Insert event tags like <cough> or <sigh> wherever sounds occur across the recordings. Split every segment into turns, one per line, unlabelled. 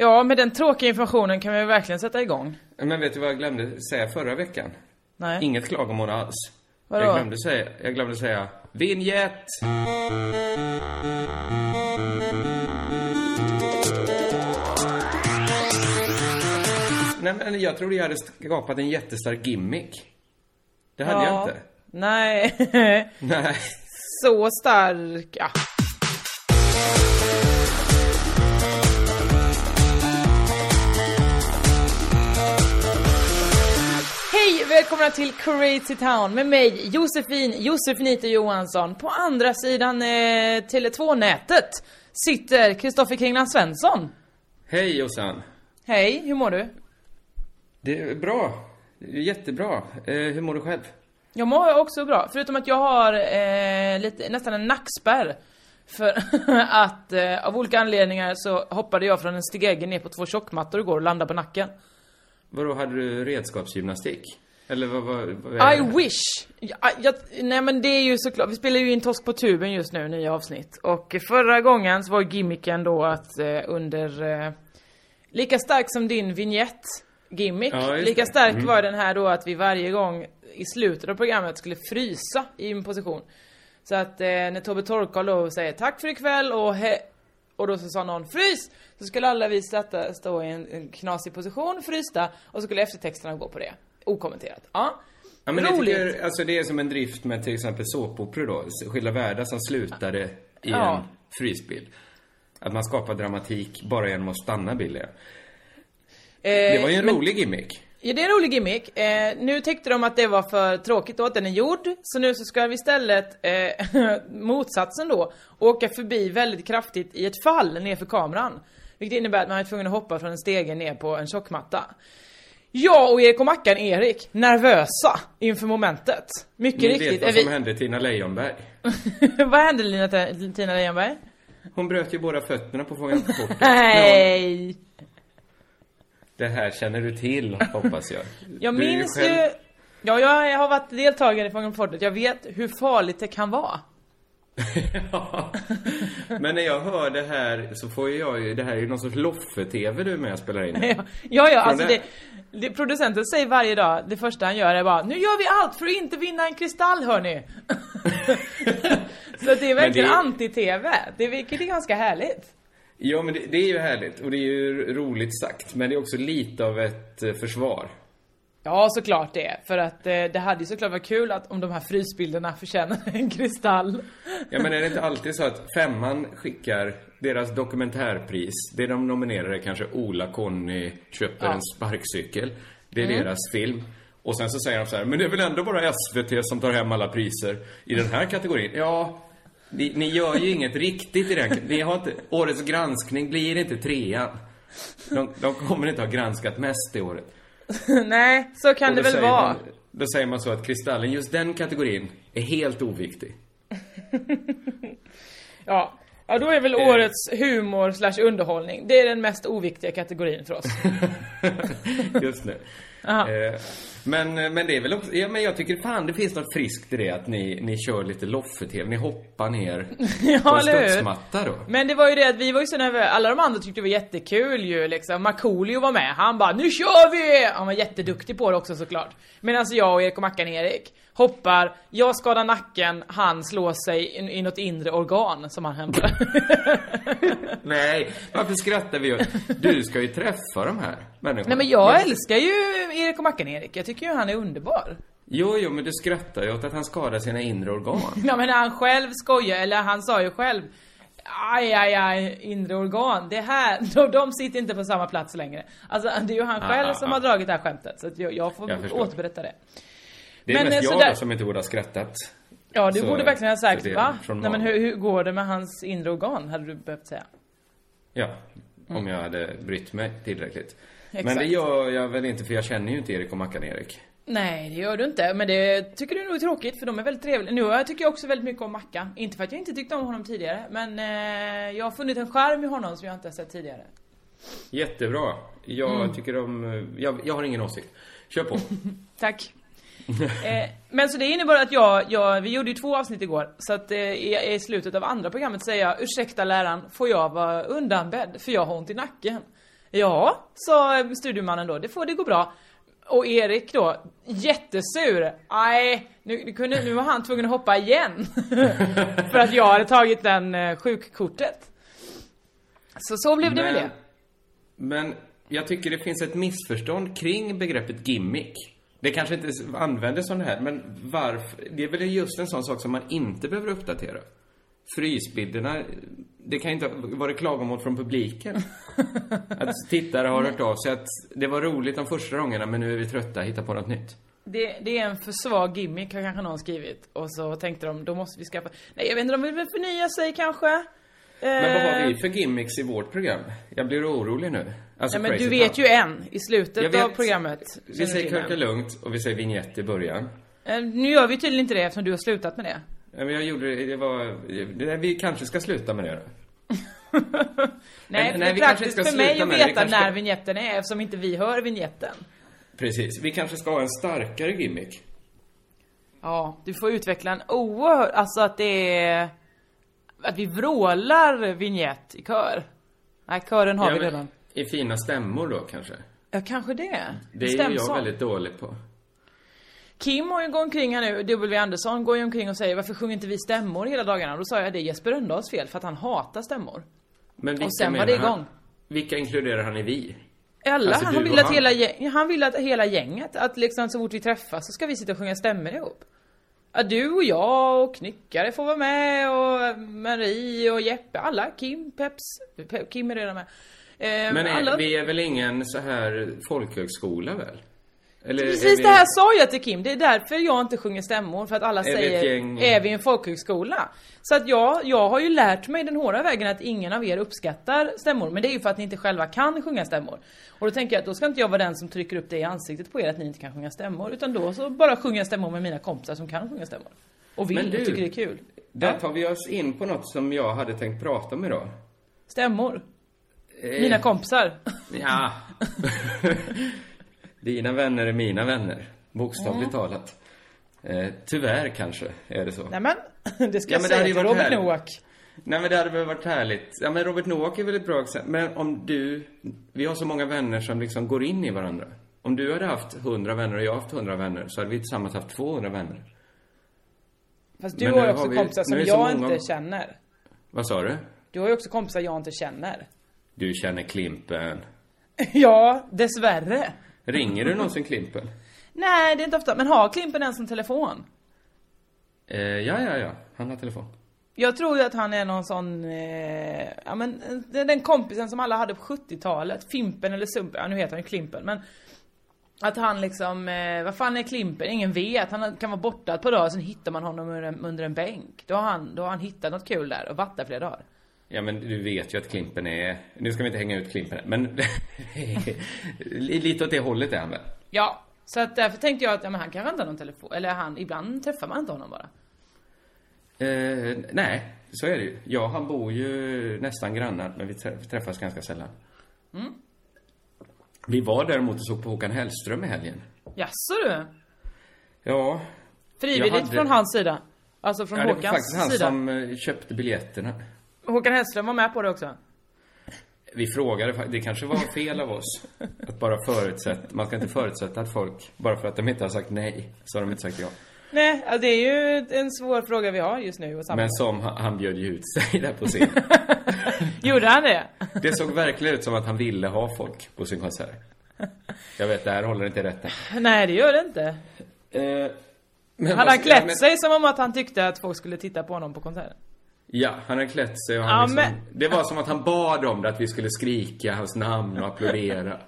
Ja, med den tråkiga informationen kan vi verkligen sätta igång.
Men vet du vad jag glömde säga förra veckan?
Nej.
Inget klagomål alls.
Vadå?
Jag glömde säga, jag glömde säga Vinjett! Nej men jag trodde jag hade skapat en jättestark gimmick. Det hade jag inte.
Nej.
Nej. <laughs>
Så stark. Ja. Välkomna till Crazy Town med mig Josefin Josefinito Johansson. På andra sidan eh, Tele2-nätet sitter Kristoffer Kringland Svensson.
Hej Jossan.
Hej, hur mår du?
Det är bra. Jättebra. Eh, hur mår du själv?
Jag mår också bra, förutom att jag har eh, lite, nästan en nackspärr. För <laughs> att eh, av olika anledningar så hoppade jag från en stege ner på två tjockmattor igår och landade på nacken.
Vadå, hade du redskapsgymnastik? Eller vad, vad, vad
I wish! Jag, jag, nej men det är ju såklart, vi spelar ju in Torsk på tuben just nu, nya avsnitt. Och förra gången så var gimmicken då att eh, under, eh, lika stark som din vignett gimmick,
Ja,
lika stark
Mm.
var den här då att vi varje gång i slutet av programmet skulle frysa i en position. Så att eh, när Tobbe Torkal då säger tack för ikväll och he och då så sa någon frys! Så skulle alla vi sätta, stå i en, en knasig position, frysta och så skulle eftertexterna gå på det. Okommenterat. Ja.
Ja, men jag
Roligt.
tycker, alltså det är som en drift med till exempel såpoperor då, Skilda världar som slutade i
Ja.
en frysbild. Att man skapar dramatik bara genom att stanna bilden. Det var ju en
men-
rolig gimmick.
Ja, det är en rolig gimmick. Eh, nu tyckte de att det var för tråkigt då att den är gjord. Så nu så ska vi istället, eh, <laughs> motsatsen då, åka förbi väldigt kraftigt i ett fall nerför kameran. Vilket innebär att man är tvungen att hoppa från en stege ner på en tjockmatta. Jag och Erik och Mackan Erik, nervösa inför momentet. Mycket
Ni
riktigt
vet vad
är vi...
som hände Tina Leijonberg. <laughs>
vad hände Lina, Tina Leijonberg?
Hon bröt ju båda fötterna på Fången på fortet.
Nej!
Det här känner du till, hoppas jag.
Jag
Du
minns
själv-
ju... Ja, jag har varit deltagare i Fången på fortet. Jag vet hur farligt det kan vara. <laughs>
Ja. Men när jag hör det här så får jag ju, det här är ju någon sorts Loffe-TV du är med och spelar in. <laughs>
Ja, ja, ja alltså
det-
det, producenten säger varje dag, det första han gör är bara Nu gör vi allt för att inte vinna en kristall hörni! <laughs> Så det är verkligen
det-
anti-TV, det är, vilket är ganska härligt.
Ja, men det, det är ju härligt och det är ju roligt sagt. Men det är också lite av ett eh, försvar.
Ja, såklart det. För att eh, det hade ju såklart varit kul att om de här frysbilderna förtjänar en kristall.
Ja, men är det inte alltid så att femman skickar deras dokumentärpris, det de nominerar är kanske Ola-Conny köper
Ja.
en sparkcykel. Det är
Mm.
deras film. Och sen så säger de så här, men det är väl ändå bara SVT som tar hem alla priser i den här kategorin? Ja, ni, ni gör ju inget riktigt i den. Ni har inte, årets granskning blir inte trean. De, de kommer inte ha granskat mest det året. <laughs>
Nej, så kan det väl vara.
Man, då säger man så att Kristallen, just den kategorin, är helt oviktig. <laughs>
Ja. Ja, då är väl
Eh.
årets humor slash underhållning, det är den mest oviktiga kategorin för oss. <laughs>
Just nu. Eh, men, men det är väl också, ja men jag tycker fan det finns något friskt i det att ni, ni kör lite Loffe-TV, ni hoppar ner <laughs> på
Ja,
en
eller hur?
studsmatta då.
Men det var ju det att vi var ju så nervösa, alla de andra tyckte det var jättekul ju liksom. Markoolio var med, han bara 'Nu kör vi!' Han var jätteduktig på det också såklart. Medan jag och Erik och Mackan Erik Hoppar, jag skadar nacken, han slår sig i, i något inre organ som han hämtar. <laughs>
Nej, varför skrattar vi åt? Du ska ju träffa de här människorna.
Nej men jag älskar ju Erik och Mackan-Erik. Jag tycker ju han är underbar.
Jo, jo, men du skrattar ju åt att han skadar sina inre organ. <laughs>
Ja men han själv skojar, eller han sa ju själv Aj, aj, aj, inre organ. Det här, <laughs> de, de sitter inte på samma plats längre. Alltså det är ju han
Ah,
själv
ah,
som
ah.
har dragit det här skämtet. Så jag, jag får
Jag
återberätta det.
Det är
Men,
mest
eh,
jag då som inte borde ha skrattat.
Ja, du
Så-
borde verkligen ha sagt
det
va? Nej men hur, hur går det med hans inre organ? Hade du behövt säga.
Ja, om jag hade brytt mig tillräckligt. Men
Exakt.
det gör jag väl inte, för jag känner ju inte Erik och Mackan-Erik.
Nej, det gör du inte. Men det tycker du nog är tråkigt för de är väldigt trevliga. Nu jag tycker jag också väldigt mycket om Mackan. Inte för att jag inte tyckte om honom tidigare. Men eh, jag har funnit en charm i honom som jag inte har sett tidigare.
Jättebra. Jag
Mm.
tycker om... Jag, jag har ingen åsikt. Kör på. <laughs>
Tack. <laughs> eh, men så det innebar att jag, jag, vi gjorde ju två avsnitt igår. Så att eh, i, i slutet av andra programmet säger jag ursäkta läraren, får jag vara undanbedd? För jag har ont i nacken. Ja, sa studiomannen då, det får det gå bra. Och Erik då, jättesur. Nej, nu, nu, kunde, nu var han tvungen att hoppa igen. <laughs> För att jag hade tagit den eh, sjukkortet. Så så blev det med det.
Men jag tycker det finns ett missförstånd kring begreppet gimmick. Det kanske inte användes som det här, men varför? Det är väl just en sån sak som man inte behöver uppdatera. Frysbilderna, det kan inte vara klagomål från publiken. <laughs> Att tittare har hört av sig att det var roligt de första gångerna, men nu är vi trötta, hitta på något nytt.
Det, det är en för svag gimmick har kanske någon skrivit. Och så tänkte de, då måste vi skaffa... Nej jag vet inte, de vill väl förnya sig kanske?
Men vad har
Eh,
vi för gimmicks i vårt program? Jag blir orolig nu. Alltså
Nej men du vet ju en i slutet
vet.
av programmet.
Vi säger
den?
lugnt och vi säger vignett i början.
Eh, Nu gör vi tydligen inte det eftersom du har slutat med det.
Ja, men jag gjorde det, det var... Vi kanske ska sluta med det då. <laughs>
Nej,
nej,
för det är praktiskt för mig att veta när
ska-
vignetten är eftersom inte vi hör vignetten.
Precis. Vi kanske ska ha en starkare gimmick.
Ja, du får utveckla en oerhört, alltså att det är... Att vi vrålar vignett i kör. Nej, kören har
Ja,
vi redan.
I fina stämmor då kanske.
Ja, kanske det.
Det är
Stämsång.
jag väldigt dålig på.
Kim har ju gått omkring här nu, W. Andersson går ju omkring och säger varför sjunger inte vi stämmor hela dagarna? Då sa jag det är Jesper Rönndahls fel för att han hatar stämmor.
Men vilka
Och sen var det
han?
igång.
Vilka inkluderar han i vi?
Alla,
Alltså,
han vill att
han.
hela han vill att hela gänget, att liksom så fort vi träffas så ska vi sitta och sjunga stämmor ihop. Ja, du och jag och Knyckare får vara med och Marie och Jeppe, alla, Kim, Peps, Pe- Kim är redan med. Eh,
Men är,
alla,
vi är väl ingen så här folkhögskola väl? Eller är
Precis
vi...
det här sa jag till Kim, det är därför jag inte sjunger stämmor, för att alla
vi ett
säger
gäng-
Är vi en folkhögskola? Så att jag, jag har ju lärt mig den hårda vägen att ingen av er uppskattar stämmor, men det är ju för att ni inte själva kan sjunga stämmor. Och då tänker jag att då ska inte jag vara den som trycker upp det i ansiktet på er att ni inte kan sjunga stämmor, utan då så bara sjunga stämmor med mina kompisar som kan sjunga stämmor. Och vill
Men du-
och tycker det är kul.
Där tar vi oss in på något som jag hade tänkt prata om idag.
Stämmor.
Eh,
Mina kompisar.
Ja. <laughs> <laughs> Dina vänner är mina vänner. Bokstavligt
Mm.
talat. Eh, tyvärr kanske är det så.
Nej men, <laughs> det ska
Ja,
jag säga till Robert
härligt.
Noack.
Nej men det hade väl varit härligt. Ja men Robert Noack är väl ett bra exempel. Men om du, vi har så många vänner som liksom går in i varandra. Om du hade haft 100 vänner och jag haft 100 vänner så hade vi tillsammans haft 200 vänner.
Fast du
Men
har
har
också
vi-
kompisar som jag
många-
inte känner.
Vad sa du?
Du har ju också kompisar jag inte känner.
Du känner Klimpen. <laughs>
Ja, dessvärre.
Ringer du någonsin Klimpen?
Nej, det är inte ofta. Men har Klimpen ens en telefon?
Eh, ja, ja, ja. Han har telefon.
Jag tror ju att han är någon sån, eh, ja men den, den kompisen som alla hade på 70-talet. Fimpen eller Sumpen, ja nu heter han ju Klimpen. Men att han liksom, eh, vad fan är Klimpen? Ingen vet. Han kan vara borta ett par dagar, sen hittar man honom under en, under en bänk. Då har, han, då har han hittat något kul där och varit där flera dagar.
Ja, men du vet ju att Klimpen är... Nu ska vi inte hänga ut Klimpen, men... <laughs> lite åt det hållet är han väl?
Ja, så att därför tänkte jag att ja, men han kanske inte har någon telefon. Eller han, ibland träffar man inte honom bara.
Eh, nej, så är det ju. Ja, han bor ju nästan grannar, men vi trä- träffas ganska sällan.
Mm.
Vi var däremot och såg på Håkan Hellström i helgen.
Jaså du?
Ja,
Frivilligt
hade-
från hans sida? Alltså från
ja det var
Håkans
faktiskt han
sida?
som eh, köpte biljetterna.
Håkan Hellström var med på det också?
Vi frågade, det kanske var fel av oss. Att bara förutsätta, man ska inte förutsätta att folk, bara för att de inte har sagt nej, så har de inte sagt ja.
Nej, alltså det är ju en svår fråga vi har just nu.
Men som han, bjöd ju ut sig där på scen. <laughs>
Gjorde han det?
Det såg verkligen ut som att han ville ha folk på sin konsert. Jag vet, det här håller inte rätt.
Nej, det gör det inte.
Eh,
Hade han klätt
men-
sig som om att han tyckte att folk skulle titta på honom på konserten?
Ja, han hade klätt sig och
Ja,
han liksom,
men-
Det var som att han bad om det, att vi skulle skrika hans namn och applådera.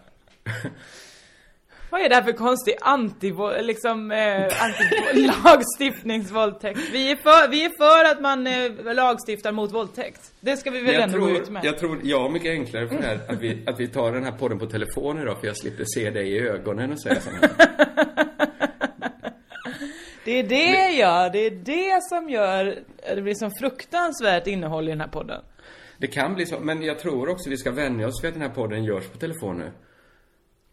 Vad är det här för konstig anti liksom, eh, anti <laughs> lagstiftningsvåldtäkt? Vi är, för, vi är för att man eh, lagstiftar mot våldtäkt. Det ska vi väl
jag
ändå gå ut
tror,
med?
jag tror, ja, mycket enklare för det här, att vi, att vi tar den här podden på telefon idag, för jag slipper se dig i ögonen och säga sånt här. <laughs>
Det är det ja, det är det som gör det blir så fruktansvärt innehåll i den här podden.
Det kan bli så, men jag tror också vi ska vänja oss vid att den här podden görs på telefon nu.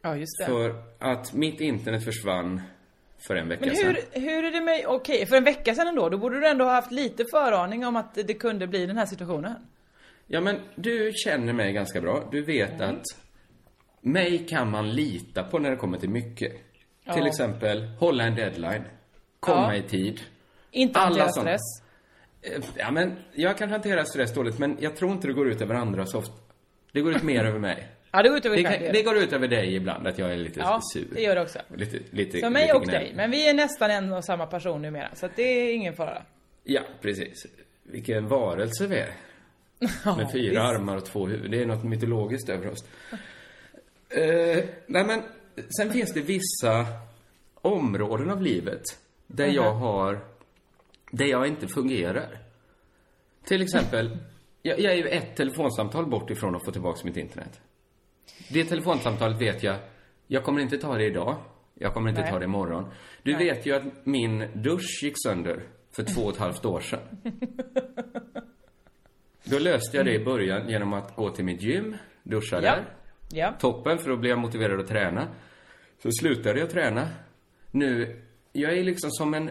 Ja, just det.
För att mitt internet försvann för en vecka
Men
sedan.
hur, hur är det med, okej, för en vecka sedan ändå, då borde du ändå ha haft lite föraning om att det kunde bli den här situationen.
Ja, men du känner mig ganska bra. Du vet
Mm.
att mig kan man lita på när det kommer till mycket. Till
Ja.
exempel hålla en deadline, komma
Ja.
i tid.
Inte
Alla såna.
stress.
Eh, Ja, men jag kan hantera stress dåligt, men jag tror inte det går ut över andra så ofta. Det går ut mer över mig.
Ja, det går ut över
Det, kan, det går ut över dig ibland, att jag är lite
Ja,
sur.
det gör det också.
Lite, lite,
För mig
lite
och
gnäll.
dig, men vi är nästan en och samma person numera, så att det är ingen fara.
Ja, precis. Vilken varelse vi är. <laughs> Med fyra
visst.
armar och två huvuden. Det är något mytologiskt över oss. Eh, nej, men sen finns det vissa områden av livet där jag har... Där jag inte fungerar. Till exempel, jag, jag är ju ett telefonsamtal bort ifrån att få tillbaka mitt internet. Det telefonsamtalet vet jag, jag kommer inte ta det idag. Jag kommer inte
Nej.
ta det imorgon. Du
Nej.
vet ju att min dusch gick sönder för två och ett halvt år sedan. <laughs> Då löste jag det i början genom att gå till mitt gym, duscha
Ja.
där.
Ja.
Toppen, för då blev jag motiverad att träna. Så slutade jag träna. Nu, jag är liksom som en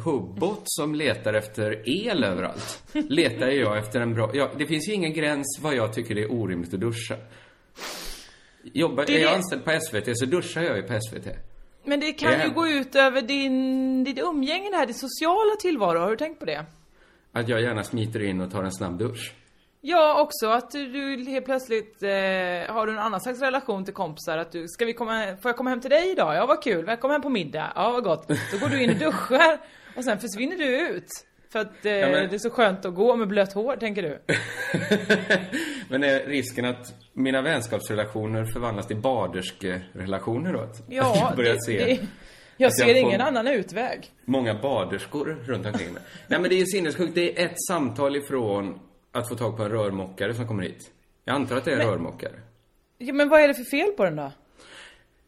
hubbot som letar efter el överallt. Letar jag efter en bra... Ja, det finns ju ingen gräns vad jag tycker det är orimligt att duscha. Jobbar,
Det är
jag anställd på SVT så duschar jag ju på SVT.
Men det kan
Det
ju gå ut över din, ditt umgänge det här, din sociala tillvaro. Har du tänkt på det?
Att jag gärna smiter in och tar en snabb dusch.
Ja, också att du, du helt plötsligt eh, har du en annan slags relation till kompisar. Att du, ska vi komma, får jag komma hem till dig idag? Ja, vad kul. Välkommen hem på middag. Ja, vad gott. Då går du in och duschar och sen försvinner du ut. För att eh,
men-
det är så skönt att gå med blött hår, tänker du. <laughs>
Men är risken att mina vänskapsrelationer förvandlas till baderskerelationer då? Att
Ja, <laughs>
jag
det,
se
det, jag
jag
ser
får-
ingen annan utväg.
många baderskor runt omkring mig. Nej men det är ju sinnessjukt. Det är ett samtal ifrån att få tag på en rörmokare som kommer hit. Jag antar att det är en rörmokare.
Ja, men vad är det för fel på den då?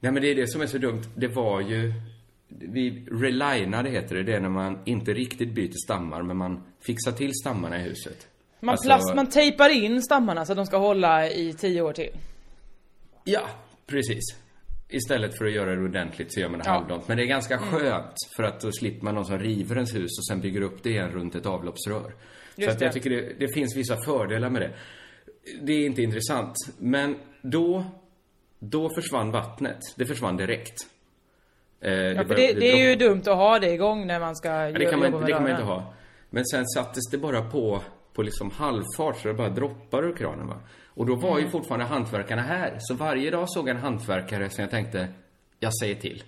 Nej men det är det som är så dumt. Det var ju... Vi relinade heter det. Det är när man inte riktigt byter stammar men man fixar till stammarna i huset.
Man,
Alltså-
plast, man tejpar in stammarna så att de ska hålla i tio år till.
Ja, precis. Istället för att göra det ordentligt så gör man det
Ja.
halvdant. Men det är ganska skönt för att då slipper man någon som river ens hus och sen bygger upp det igen runt ett avloppsrör.
Just
så att jag
det.
tycker det, det finns vissa fördelar med det. Det är inte intressant. Men då, då försvann vattnet. Det försvann direkt. Eh,
Ja, för
började-
det, det är ju dumt att ha det igång när man ska
Ja, det kan man,
jobba med
det kan man inte ha. Men sen sattes det bara på, på liksom halvfart så det bara droppar ur kranen va. Och då var
Mm.
ju fortfarande hantverkarna här. Så varje dag såg jag en hantverkare som jag tänkte, jag säger till.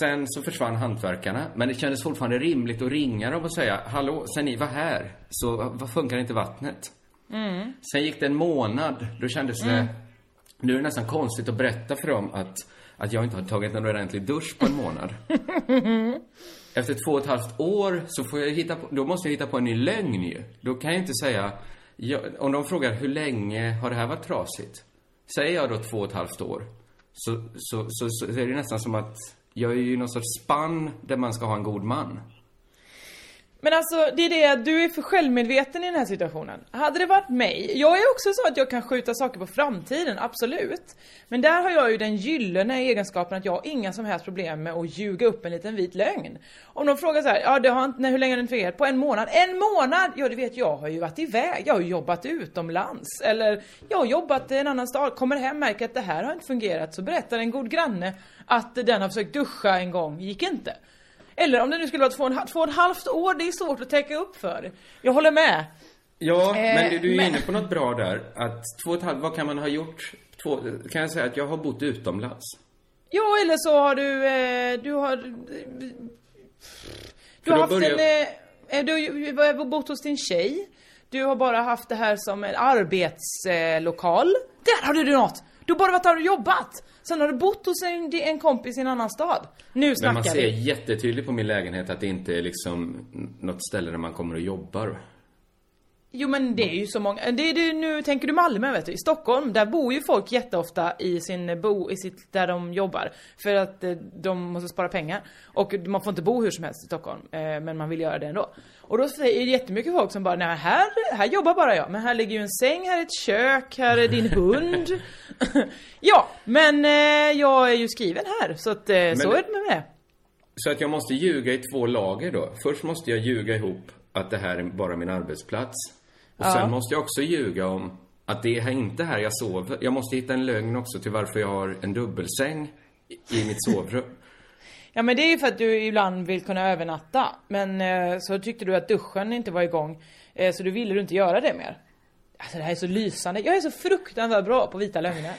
Sen så försvann hantverkarna, men det kändes fortfarande rimligt att ringa dem och säga, hallå, sen ni var här, så vad funkar inte vattnet?
Mm.
Sen gick det en månad, då kändes det, nu är det nästan konstigt att berätta för dem att, att jag inte har tagit en ordentlig dusch på en månad. <laughs> Efter två och ett halvt år så får jag hitta på, då måste jag hitta på en ny lögn ju. Då kan jag inte säga, jag, om de frågar hur länge har det här varit trasigt? Säger jag då två och ett halvt år, så, så, så, så är det nästan som att jag är ju i någon sorts spann där man ska ha en god man.
Men alltså, det är det att du är för självmedveten i den här situationen. Hade det varit mig, jag är också så att jag kan skjuta saker på framtiden, absolut. Men där har jag ju den gyllene egenskapen att jag har inga som helst problem med att ljuga upp en liten vit lögn. Om de frågar så här, ja det har inte, nej, hur länge har den fungerat? På en månad? En månad? Ja du vet, jag har ju varit iväg, jag har ju jobbat utomlands. Eller, jag har jobbat i en annan stad, kommer hem, märker att det här har inte fungerat. Så berättar en god granne att den har försökt duscha en gång, gick inte. Eller om det nu skulle vara två och, en, två och ett halvt år, det är svårt att täcka upp för. Jag håller med.
Ja,
Eh,
men du, du är
men-
inne på något bra där. Att två och ett halvt, vad kan man ha gjort? Två, kan jag säga att jag har bott utomlands.
Ja, eller så har du, eh, du har... Du
då
har haft en... Eh, eh, du har bott hos din tjej. Du har bara haft det här som en arbetslokal. Där har du något! Du har bara varit där och jobbat! Sen har du bott hos en, en kompis i en annan stad. Nu
Men
snackar
man ser
vi.
jättetydligt på min lägenhet att det inte är liksom något ställe där man kommer och jobbar.
Jo men det är ju så många, det det, nu tänker du Malmö vet du, i Stockholm, där bor ju folk jätteofta i sin bo, i sitt, där de jobbar. För att eh, de måste spara pengar. Och man får inte bo hur som helst i Stockholm, eh, men man vill göra det ändå. Och då säger det jättemycket folk som bara, nej här, här jobbar bara jag, men här ligger ju en säng, här är ett kök, här är din hund. <laughs> ja, men eh, jag är ju skriven här, så att eh, så är det med det.
Så att jag måste ljuga i två lager då. Först måste jag ljuga ihop att det här är bara min arbetsplats. Och
Ja.
sen måste jag också ljuga om att det är inte här jag sover. Jag måste hitta en lögn också till varför jag har en dubbelsäng i- mitt sovrum. <laughs>
Ja men det är ju för att du ibland vill kunna övernatta. Men eh, så tyckte du att duschen inte var igång. Eh, så du ville du inte göra det mer. Alltså det här är så lysande. Jag är så fruktansvärt bra på vita lögner.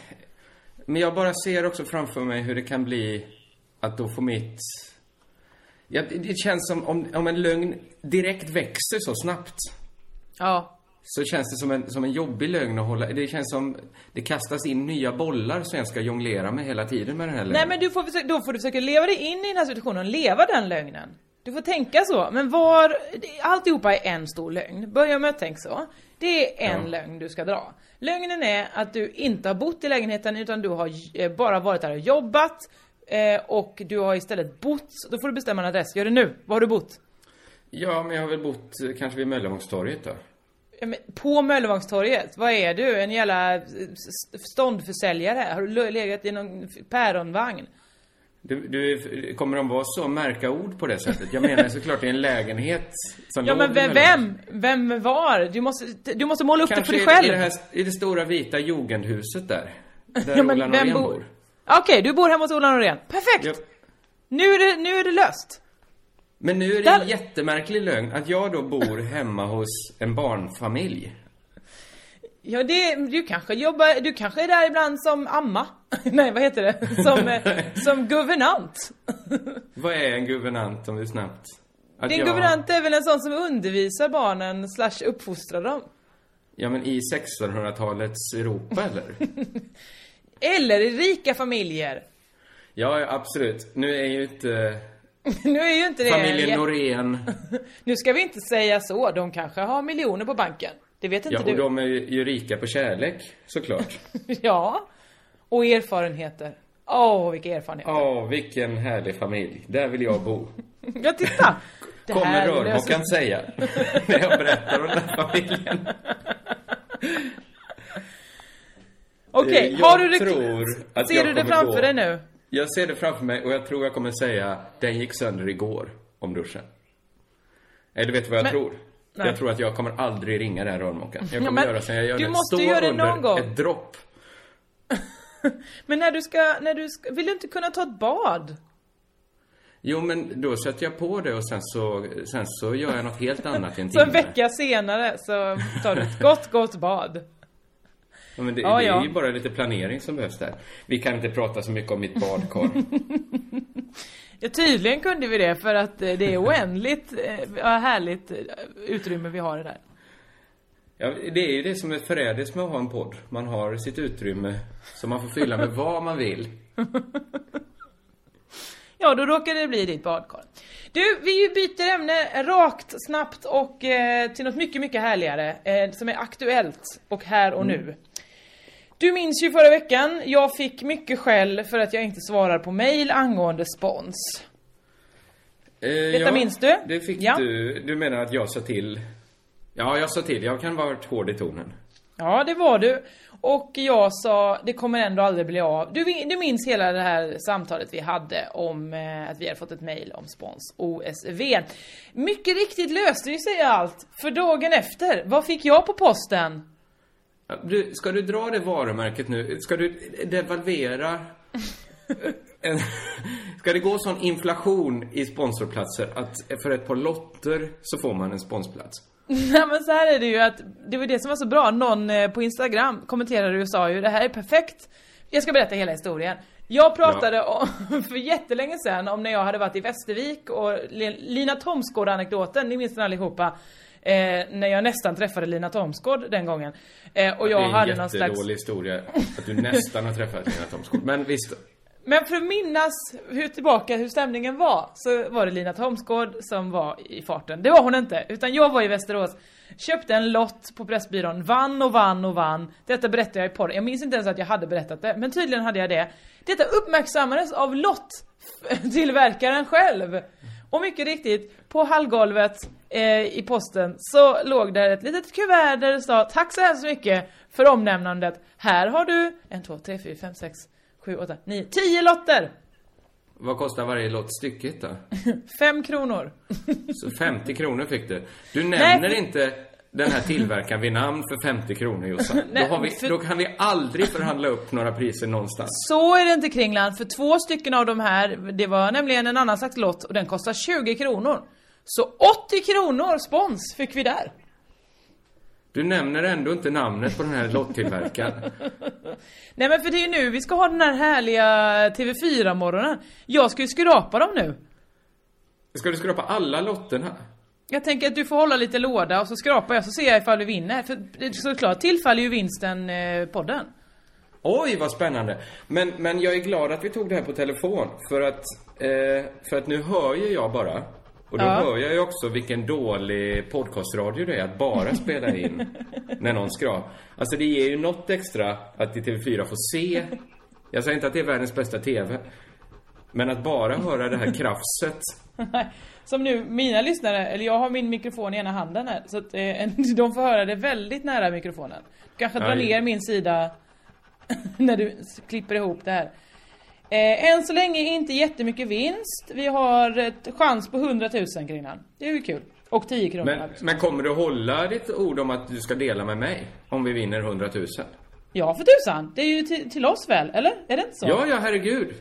Men jag bara ser också framför mig hur det kan bli att då få mitt... Ja, det, det känns som om, om en lögn direkt växer så snabbt.
Ja.
Så känns det som en, som en jobbig lögn att hålla... Det känns som det kastas in nya bollar som jag ska jonglera med hela tiden med den här lögnen.
Nej men du får försöka, då får du försöka leva dig in i den här situationen och leva den lögnen. Du får tänka så. Men var, alltihopa är en stor lögn. Börja med att tänka så. Det är en
Ja.
lögn du ska dra. Lögnen är att du inte har bott i lägenheten utan du har eh, bara varit där och jobbat. Eh, och du har istället bott, då får du bestämma en adress. Gör det nu. Var har du bott?
Ja, men jag har väl bott eh, kanske vid Möllevångstorget då.
På Möllevångstorget? Vad är du? En jävla eh, st- ståndförsäljare? Har du le- legat i någon päronvagn?
Du, du, kommer de vara så märka ord på det sättet? Jag menar såklart i en lägenhet som
Ja men vem, vem? Vem var? Du måste, du måste måla upp det för
Kanske
dig själv.
i, det här, i det stora vita jugendhuset där. Där
Ja, men
Ola Norén
bor-. Okej, du bor hemma hos Ola Norén. Perfekt!
Ja.
Nu, är det, nu är det löst.
Men nu är det en jättemärklig lögn att jag då bor hemma hos en barnfamilj.
Ja, det, du kanske jobbar, du kanske är där ibland som amma. <laughs> Nej, vad heter det? Som, eh, som guvernant. <laughs>
Vad är en guvernant om vi snabbt... Att
Din
jag-
guvernant är väl en sån som undervisar barnen slash uppfostrar dem?
Ja, men i 1600-talets Europa, eller? <laughs>
Eller i rika familjer.
Ja, absolut. Nu är ju inte <laughs>
Nu är ju inte det...
familjen Norén... <laughs>
Nu ska vi inte säga så, de kanske har miljoner på banken. Det vet inte
Ja, och
du.
de är ju rika på kärlek, såklart. <laughs>
Ja. Och erfarenheter. Åh, vilka erfarenheter.
Åh, vilken härlig familj. Där vill jag bo.
Ja, titta! Det
Kommer rörmokaren säga. När jag berättar om den här familjen.
Okej,
Eh,
har du det...
tror att
Ser
jag
du det framför
gå-
dig nu?
Jag ser det framför mig och jag tror jag kommer säga den gick sönder igår om duschen. Eller vet du vad jag
Men-
tror?
Nej.
Jag tror att jag kommer aldrig ringa den rörmokaren. Jag kommer
men
göra som jag gör
du
nu.
måste
Stå
göra det
under
någon gång.
ett dropp. <laughs>
Men när du ska, när du ska, vill du inte kunna ta ett bad?
Jo, men då sätter jag på det och sen så, sen så gör jag något helt annat i en
Så en
timme.
vecka senare så tar du ett gott, gott bad.
Ja, men det,
Ja,
det är
ja.
ju bara lite planering som behövs där. Vi kan inte prata så mycket om mitt badkar. <laughs>
Ja, tydligen kunde vi det för att eh, det är oändligt eh, härligt eh, utrymme vi har där.
Ja, det är ju det som är förrädiskt med att ha en podd. Man har sitt utrymme som man får fylla med vad man vill. <laughs>
Ja, då råkar det bli ditt badkar. Du, vi byter ämne rakt, snabbt och eh, till något mycket, mycket härligare eh, som är aktuellt och här och nu. Du minns ju förra veckan, jag fick mycket skäll för att jag inte svarar på mail angående spons.
Eh,
Detta minns du?
Det fick
Ja.
du. Du menar att jag sa till? Ja, jag sa till. Jag kan vara hård i tonen.
Ja, det var du. Och jag sa, det kommer ändå aldrig bli av. Du, du minns hela det här samtalet vi hade om eh, att vi hade fått ett mail om spons OSV. Mycket riktigt löste ju sig allt. För dagen efter, vad fick jag på posten?
Ja, Du, ska du dra det varumärket nu? Ska du devalvera? <laughs> En, Ska det gå sån inflation i sponsorplatser att för ett par lotter så får man en sponsplats? <laughs>
Nej men så här är det ju att det var det som var så bra. Någon eh, på Instagram kommenterade och sa ju det här är perfekt. Jag ska berätta hela historien. Jag pratade om, <laughs> för jättelänge sedan om när jag hade varit i Västervik och Li- Lina Thomsgård-anekdoten, ni minns den allihopa. Eh, när jag nästan träffade Lina Thomsgård den gången. Eh, och jag
det är
hade
en
någon slags...
jättedålig historia att du nästan har träffat Lina Thomsgård. Men visst.
Men för att minnas hur tillbaka hur stämningen var så var det Lina Thomsgård som var i farten. Det var hon inte, utan jag var i Västerås, köpte en lott på Pressbyrån, vann och vann och vann. Detta berättade jag i podden. Jag minns inte ens att jag hade berättat det, men tydligen hade jag det. Detta uppmärksammades av lotttillverkaren själv. Och mycket riktigt, på hallgolvet eh, i posten så låg där ett litet kuvert där det sa Tack så hemskt mycket för omnämnandet. Här har du en, två, tre, fyra, fem, sex, sju, åtta, nio, tio lotter!
Vad kostar varje lott stycket då? <laughs>
Fem kronor.
Så 50 kronor fick du. Du nämner
Nej.
inte den här tillverkaren vid namn för 50 kronor Jossan. <laughs> Då,
Nej,
har vi,
för-
då kan vi aldrig förhandla upp några priser någonstans.
Så är det inte Kringland, för två stycken av de här, det var nämligen en annan slags lott och den kostar 20 kronor. Så 80 kronor spons fick vi där.
Du nämner ändå inte namnet på den här lottillverkaren. <laughs>
Nej men för det är ju nu vi ska ha den här härliga TV4-morgonen. Jag ska ju skrapa dem nu.
Ska du skrapa alla lotterna?
Jag tänker att du får hålla lite låda och så skrapar jag så ser jag ifall vi vinner. För såklart tillfaller ju vinsten eh, podden.
Oj, vad spännande. Men, men jag är glad att vi tog det här på telefon. För att, eh, för att nu hör ju jag bara. Och då
Ja.
hör jag ju också vilken dålig podcastradio det är att bara spela in <laughs> när någon skrap. Alltså det ger ju något extra att i TV4 få se. Jag säger inte att det är världens bästa TV. Men att bara höra det här <laughs> krafset.
Som nu, mina lyssnare, eller jag har min mikrofon i ena handen här, så att eh, <laughs> de får höra det väldigt nära mikrofonen. Kanske drar
Ja,
ner min sida när du klipper ihop det här. Eh, än så länge inte jättemycket vinst. Vi har ett chans på 100 000 kring den. Det är ju kul. Och 10 kronor.
Men, men kommer du hålla ditt ord om att du ska dela med mig? Om vi vinner 100 000?
Ja, för tusan. Det är ju till, till oss väl, eller? Är det inte så?
Ja, ja, herregud.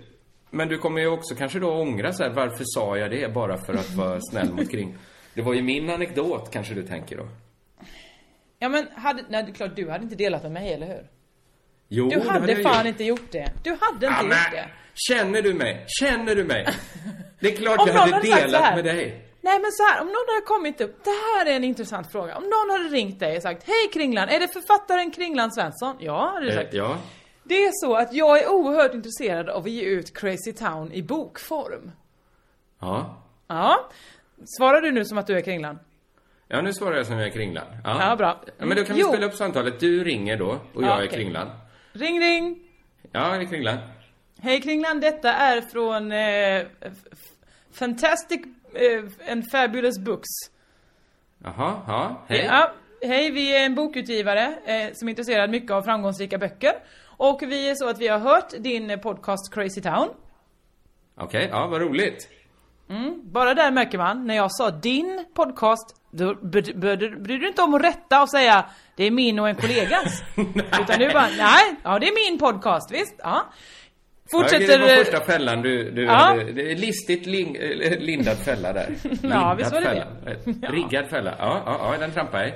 Men du kommer ju också kanske då ångra så här, varför sa jag det bara för att vara <laughs> snäll mot kring? Det var ju min anekdot, kanske du tänker då.
Ja men, hade, nej det är klart du hade inte delat med mig, eller hur?
Jo,
Du hade
jag
fan inte gjort det. Du hade inte
Ja,
gjort
men,
det.
Känner du mig? Känner du mig? Det är klart <laughs> jag hade delat
här.
med dig.
Nej men så här, om någon hade kommit upp, det här är en intressant fråga. Om någon hade ringt dig och sagt Hej Kringlan, är det författaren Kringlan Svensson? Ja, hade du
Eh,
sagt.
ja.
Det är så att jag är oerhört intresserad av att ge ut Crazy Town i bokform.
Ja.
Ja. Svarar du nu som att du är Kringlan?
Ja, nu svarar jag som jag är Kringlan.
Ja, bra.
Ja, men då kan vi
Jo.
spela upp samtalet. Du ringer då och
Ja,
jag är
okej.
Kringlan.
Ring ring!
Ja, jag är Kringlan.
Hej Kringlan, detta är från eh, Fantastic eh, and Fabulous Books.
Jaha, ja, hej.
Ja, hej, vi är en bokutgivare eh, som är intresserad mycket av framgångsrika böcker. Och vi är så att vi har hört din podcast Crazy Town.
Okej, ja, vad roligt.
Bara där märker man, när jag sa din podcast, då bry- bry- bryr du inte om att rätta och säga det är min och en kollegas. <laughs> Utan du bara, nej, ja det är min podcast, visst? Ja. Fortsätter...
Ja, det var första fällan du, du
Ja.
hade. Det är listigt ling, eh, lindad fälla där. <laughs> Lindad
visst var det
fälla.
det.
Eh, Riggad fälla. Ja, ja, ja, den trampar jag.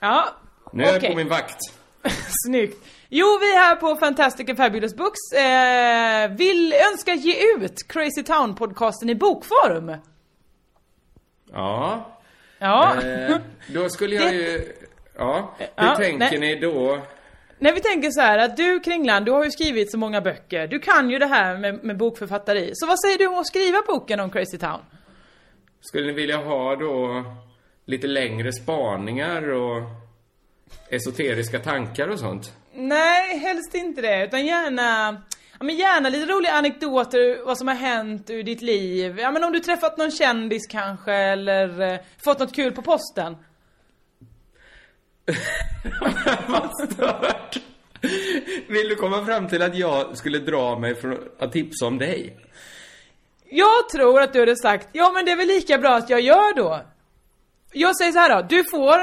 Ja,
Nu är jag
okej.
på min vakt. <laughs>
Snyggt. Jo, vi är här på Fantastic and Fabulous Books. Eh, vill önska ge ut Crazy Town-podcasten i bokform.
Ja.
Ja.
Eh, då skulle jag
Det-
ju... Ja. Hur
Ja,
tänker
nej.
ni då?
När vi tänker så här att du Kringland, du har ju skrivit så många böcker. Du kan ju det här med, med bokförfatteri. Så vad säger du om att skriva boken om Crazy Town?
Skulle ni vilja ha då lite längre spaningar och esoteriska tankar och sånt?
Nej, helst inte det. Utan gärna, ja, men gärna lite roliga anekdoter, vad som har hänt ur ditt liv. Ja men om du träffat någon kändis kanske, eller eh, fått något kul på posten. <laughs>
Vad stört. Vill du komma fram till att jag skulle dra mig från att tipsa om dig?
Jag tror att du hade sagt, ja men det är väl lika bra att jag gör då. Jag säger så här då, du får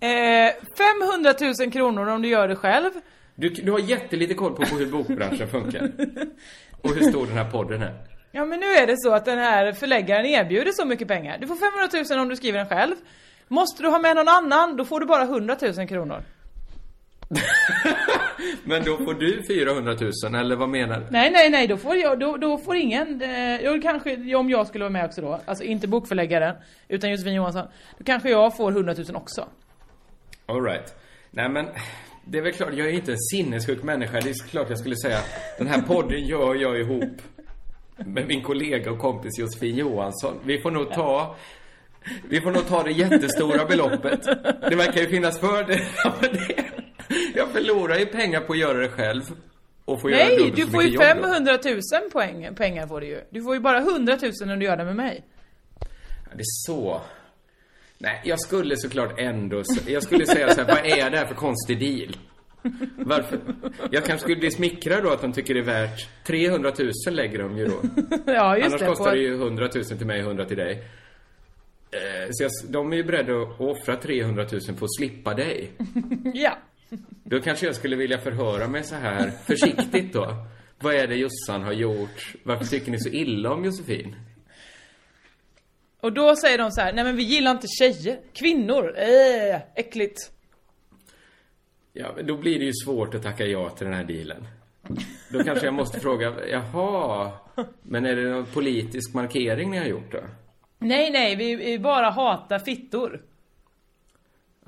eh, 500 000 kronor om du gör det själv.
Du, du har jättelite koll på, på hur bokbranschen funkar. Och hur stor den här podden är.
Ja men nu är det så att den här förläggaren erbjuder så mycket pengar. Du får 500 000 om du skriver den själv. Måste du ha med någon annan, då får du bara 100 000 kronor. <laughs>
Men då får du 400 000, eller vad menar du?
Nej, nej, nej, då får jag, då, då får ingen, eh, jo, kanske om jag skulle vara med också då, alltså inte bokförläggaren, utan Josefin Johansson, då kanske jag får 100 000 också.
Alright. Nej men, det är väl klart, jag är inte en sinnessjuk människa. Det är klart jag skulle säga, den här podden gör jag ihop med min kollega och kompis Josefin Johansson. Vi får nog ta vi får nog ta det jättestora beloppet. Det verkar ju finnas fördelar med det. Jag förlorar ju pengar på att göra det själv. Och får göra
Nej,
dubbelt
du får ju
mycket jobb då.
500 000 poäng, pengar får du ju. Du får ju bara 100 000 om du gör det med mig.
Ja, Det är så. Nej, jag skulle såklart ändå... Jag skulle säga så här, vad är det här för konstig deal? Varför? Jag kanske skulle bli smickrad då att de tycker det är värt 300 000 lägger de ju då. <laughs>
Ja, just
Annars
det.
kostar
på-
det ju 100 000 till mig och 100 till dig. Eh, Så jag, de är ju beredda att offra 300 000 för att slippa dig. <laughs>
Ja.
Då kanske jag skulle vilja förhöra mig så här försiktigt då. Vad är det Jossan har gjort? Varför tycker ni så illa om Josefin?
Och då säger de så här, nej men vi gillar inte tjejer, kvinnor, äh, äckligt.
Ja, men då blir det ju svårt att tacka ja till den här dealen. Då kanske jag måste fråga, jaha, men är det någon politisk markering ni har gjort då?
Nej, nej, vi, vi bara hatar fittor.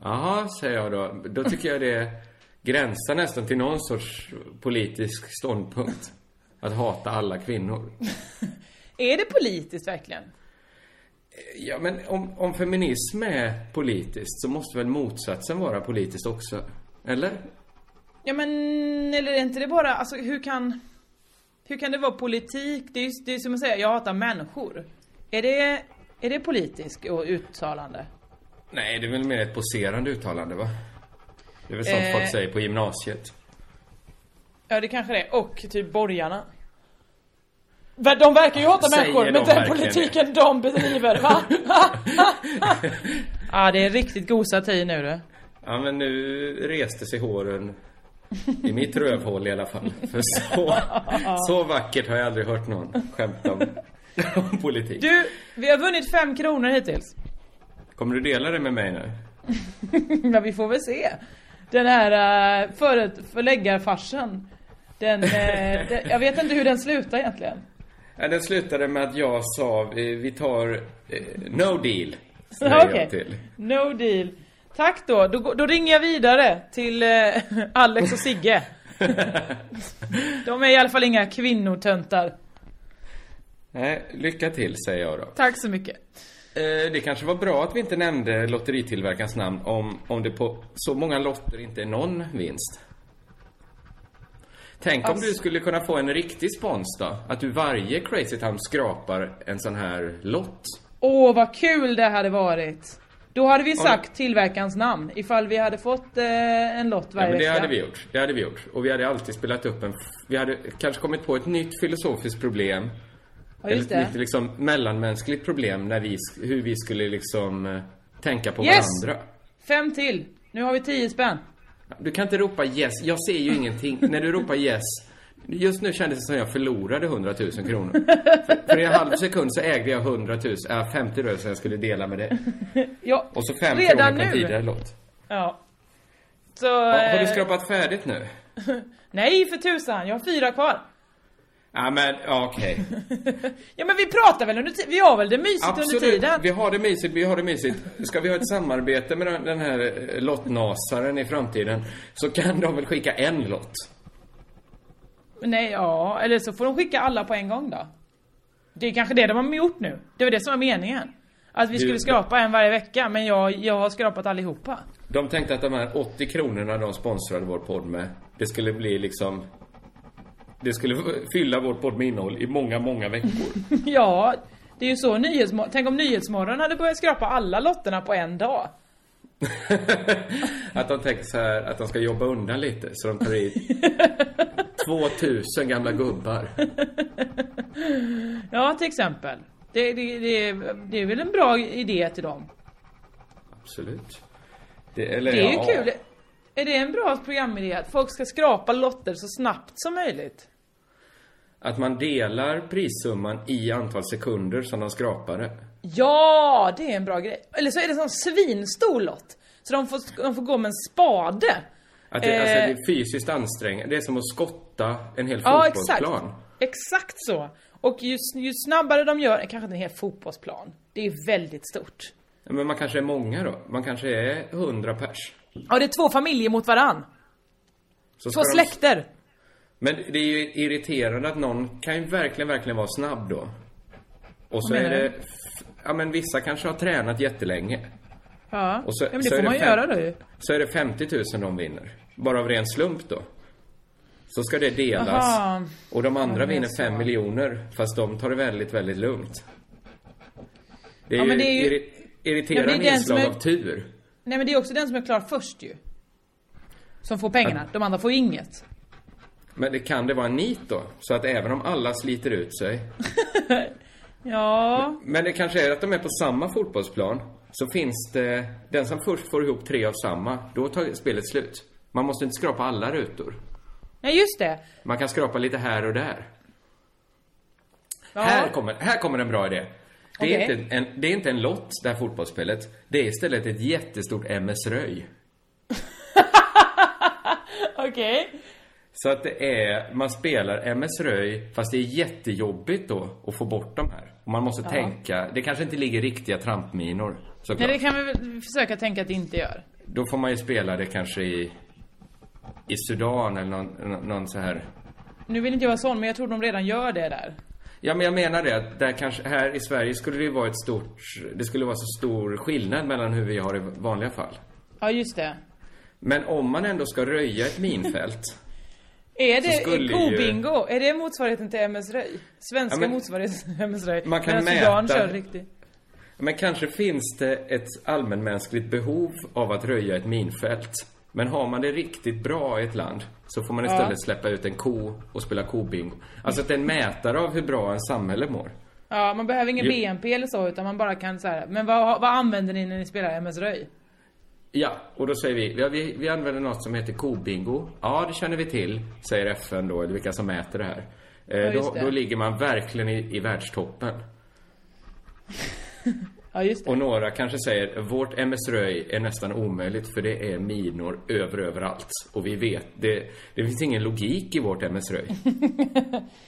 Jaha, säger jag då. Då tycker jag det gränsar nästan till någon sorts politisk ståndpunkt. Att hata alla kvinnor. <laughs>
Är det politiskt verkligen?
Ja, men om, om feminism är politiskt så måste väl motsatsen vara politiskt också? Eller?
Ja men, eller är inte det bara, alltså hur kan... Hur kan det vara politik? Det är ju det är som att säga, jag hatar människor. Är det, är det politiskt och uttalande?
Nej, det är väl mer ett poserande uttalande, va? Det är väl sånt
Eh.
folk säger på gymnasiet.
Ja det kanske det är. Och typ borgarna. De verkar ju hata
Säger
människor,
de
men den politiken de bedriver, va? <laughs> Ja det är riktigt god satir nu du.
Ja, men nu reste sig håren i mitt rövhål i alla fall. För så, <laughs> så vackert har jag aldrig hört någon skämta om, om <laughs> politik.
Du, vi har vunnit fem kronor hittills.
Kommer du dela det med mig nu? <laughs>
Ja vi får väl se. Den här uh, för, förläggarfarsen. Den, eh, <laughs> den, jag vet inte hur den slutar egentligen.
Ja, den slutade med att jag sa, vi, vi tar eh, no deal.
Okej.
till.
No deal. Tack då. då. Då ringer jag vidare till eh, Alex och Sigge. De är i alla fall inga kvinnotöntar.
Nej, lycka till säger jag då.
Tack så mycket.
Eh, det kanske var bra att vi inte nämnde lotteritillverkarens namn om, om det på så många lotter inte är någon vinst. Tänk om
Alltså-
du skulle kunna få en riktig spons då? Att du varje Crazy Town skrapar en sån här lott.
Åh vad kul det hade varit. Då hade vi
Ja,
sagt tillverkarens namn ifall vi hade fått eh, en lott
Ja,
varje
men det
vecka.
hade vi gjort. Det hade vi gjort. Och vi hade alltid spelat upp en... Vi hade kanske kommit på ett nytt filosofiskt problem.
Ja, just det.
nytt liksom mellanmänskligt problem när vi, hur vi skulle liksom eh, tänka på
Yes!
varandra.
Fem till. Nu har vi tio spänn.
Du kan inte ropa yes. Jag ser ju ingenting. <laughs> När du ropar yes. Just nu kändes det som jag förlorade 100 000 kronor. För, för i en halv sekund så ägde jag 100 000, äh, 50 000 som jag skulle dela med dig.
Ja,
Och så 5
redan
kronor på en
nu.
tidigare lott.
Ja. Så...
Ja, har du
eh,
skrapat färdigt nu? <laughs>
Nej för tusan, jag har fyra kvar.
Ja men, ja, okej. <laughs>
Ja men vi pratar väl under vi har väl det mysigt under
Absolut,
tiden?
vi har det mysigt, vi har det mysigt. Ska vi ha ett samarbete med den- här eh, lottnasaren i framtiden så kan de väl skicka en lott?
Nej, ja, eller så får de skicka alla på en gång då. Det är kanske det de har gjort nu. Det var det som var meningen. Att vi
Du-
skulle skrapa en varje vecka, men jag, jag har skrapat allihopa.
De tänkte att de här 80 kronorna de sponsrade vår podd med, det skulle bli liksom... Det skulle fylla vår podd med innehåll i många, många veckor. <laughs>
Ja, det är ju så Nyhetsmorgon... Tänk om Nyhetsmorgon hade börjat skrapa alla lotterna på en dag. <laughs>
Att de tänker så här, att de ska jobba undan lite, så de tar hit <laughs> 2000 gamla gubbar.
Ja, till exempel. Det, det, det, det är väl en bra idé till dem.
Absolut. Det, eller,
Det är ju
ja.
kul. Är det en bra programidé att folk ska skrapa lotter så snabbt som möjligt?
Att man delar prissumman i antal sekunder som de skrapar det.
Ja, det är en bra grej. Eller så är det en sån svinstor lott. Så de får, de får gå med en spade.
Att det, alltså, det
Eh.
är fysiskt ansträngande. Det är som att skotta en hel
Ja, exakt.
fotbollsplan.
Exakt så. Och ju, ju snabbare de gör, kanske inte en hel fotbollsplan. Det är väldigt stort.
Men man kanske är många då. Man kanske är hundra pers.
Ja, det är två familjer mot varann.
Så
Två
ska de-
släkter.
Men det är ju irriterande att någon kan ju verkligen, verkligen vara snabb då. Och så är det... Ja men vissa kanske har tränat jättelänge.
Ja,
Och så,
ja men det får man ju göra då ju.
Så är det 50 000 de vinner. Bara av ren slump då. Så ska det delas.
Jaha.
Och de andra
Ja,
vinner
så.
5 miljoner. Fast de tar det väldigt, väldigt lugnt. Det är
Ja,
ju,
det är ju-
irri- irriterande
Ja,
inslag
är-
av tur.
Nej men det är också den som är klar först ju. Som får pengarna. De andra får inget.
Men det kan det vara en nit då? Så att även om alla sliter ut sig. <laughs>
Ja.
Men det kanske är att de är på samma fotbollsplan. Så finns det, den som först får ihop tre av samma, då tar spelet slut. Man måste inte skrapa alla rutor.
Nej just det.
Man kan skrapa lite här och där.
Ja.
Här, kommer, här kommer en bra idé. Det är,
Okej.
inte en, det är inte en lott, det här fotbollsspelet. Det är istället ett jättestort MS-röj. <laughs>
Okej.
Så att det är, man spelar MS-röj, fast det är jättejobbigt då att få bort de här. Och man måste tänka, det kanske inte ligger riktiga trampminor, såklart.
Nej det kan vi väl försöka tänka att det inte gör.
Då får man ju spela det kanske i, i Sudan eller någon, någon så här...
Nu vill inte jag vara sån men jag tror de redan gör det där.
Ja, men jag menar det att där kanske, här i Sverige skulle det ju vara ett stort, det skulle vara så stor skillnad mellan hur vi har i vanliga fall.
Ja just det.
Men om man ändå ska röja ett minfält, <laughs>
Är det
ju-
kobingo? Är det motsvarigheten till MS Röj? Svenska
Ja, men-
motsvarigheten till MS Röj?
Man kan
Medan Sudan
mäta-
kör riktigt.
men kanske finns det ett allmänmänskligt behov av att röja ett minfält. Men har man det riktigt bra i ett land så får man istället släppa ut en ko och spela kobingo. Alltså att det är en mätare av hur bra en samhälle mår.
Ja, man behöver ingen
Jo.
BNP eller så utan man bara kan så här. Men vad, vad använder ni när ni spelar MS Röj?
Ja, och då säger vi, ja, vi, vi använder något som heter kobingo. Ja, det känner vi till, säger FN då, eller vilka som mäter det här. Eh,
just
då,
det.
då ligger man verkligen i, i världstoppen. <laughs>
Ja just det.
Och några kanske säger, vårt MS-röj är nästan omöjligt för det är minor över överallt. Och vi vet, det, det finns ingen logik i vårt MS-röj. <laughs>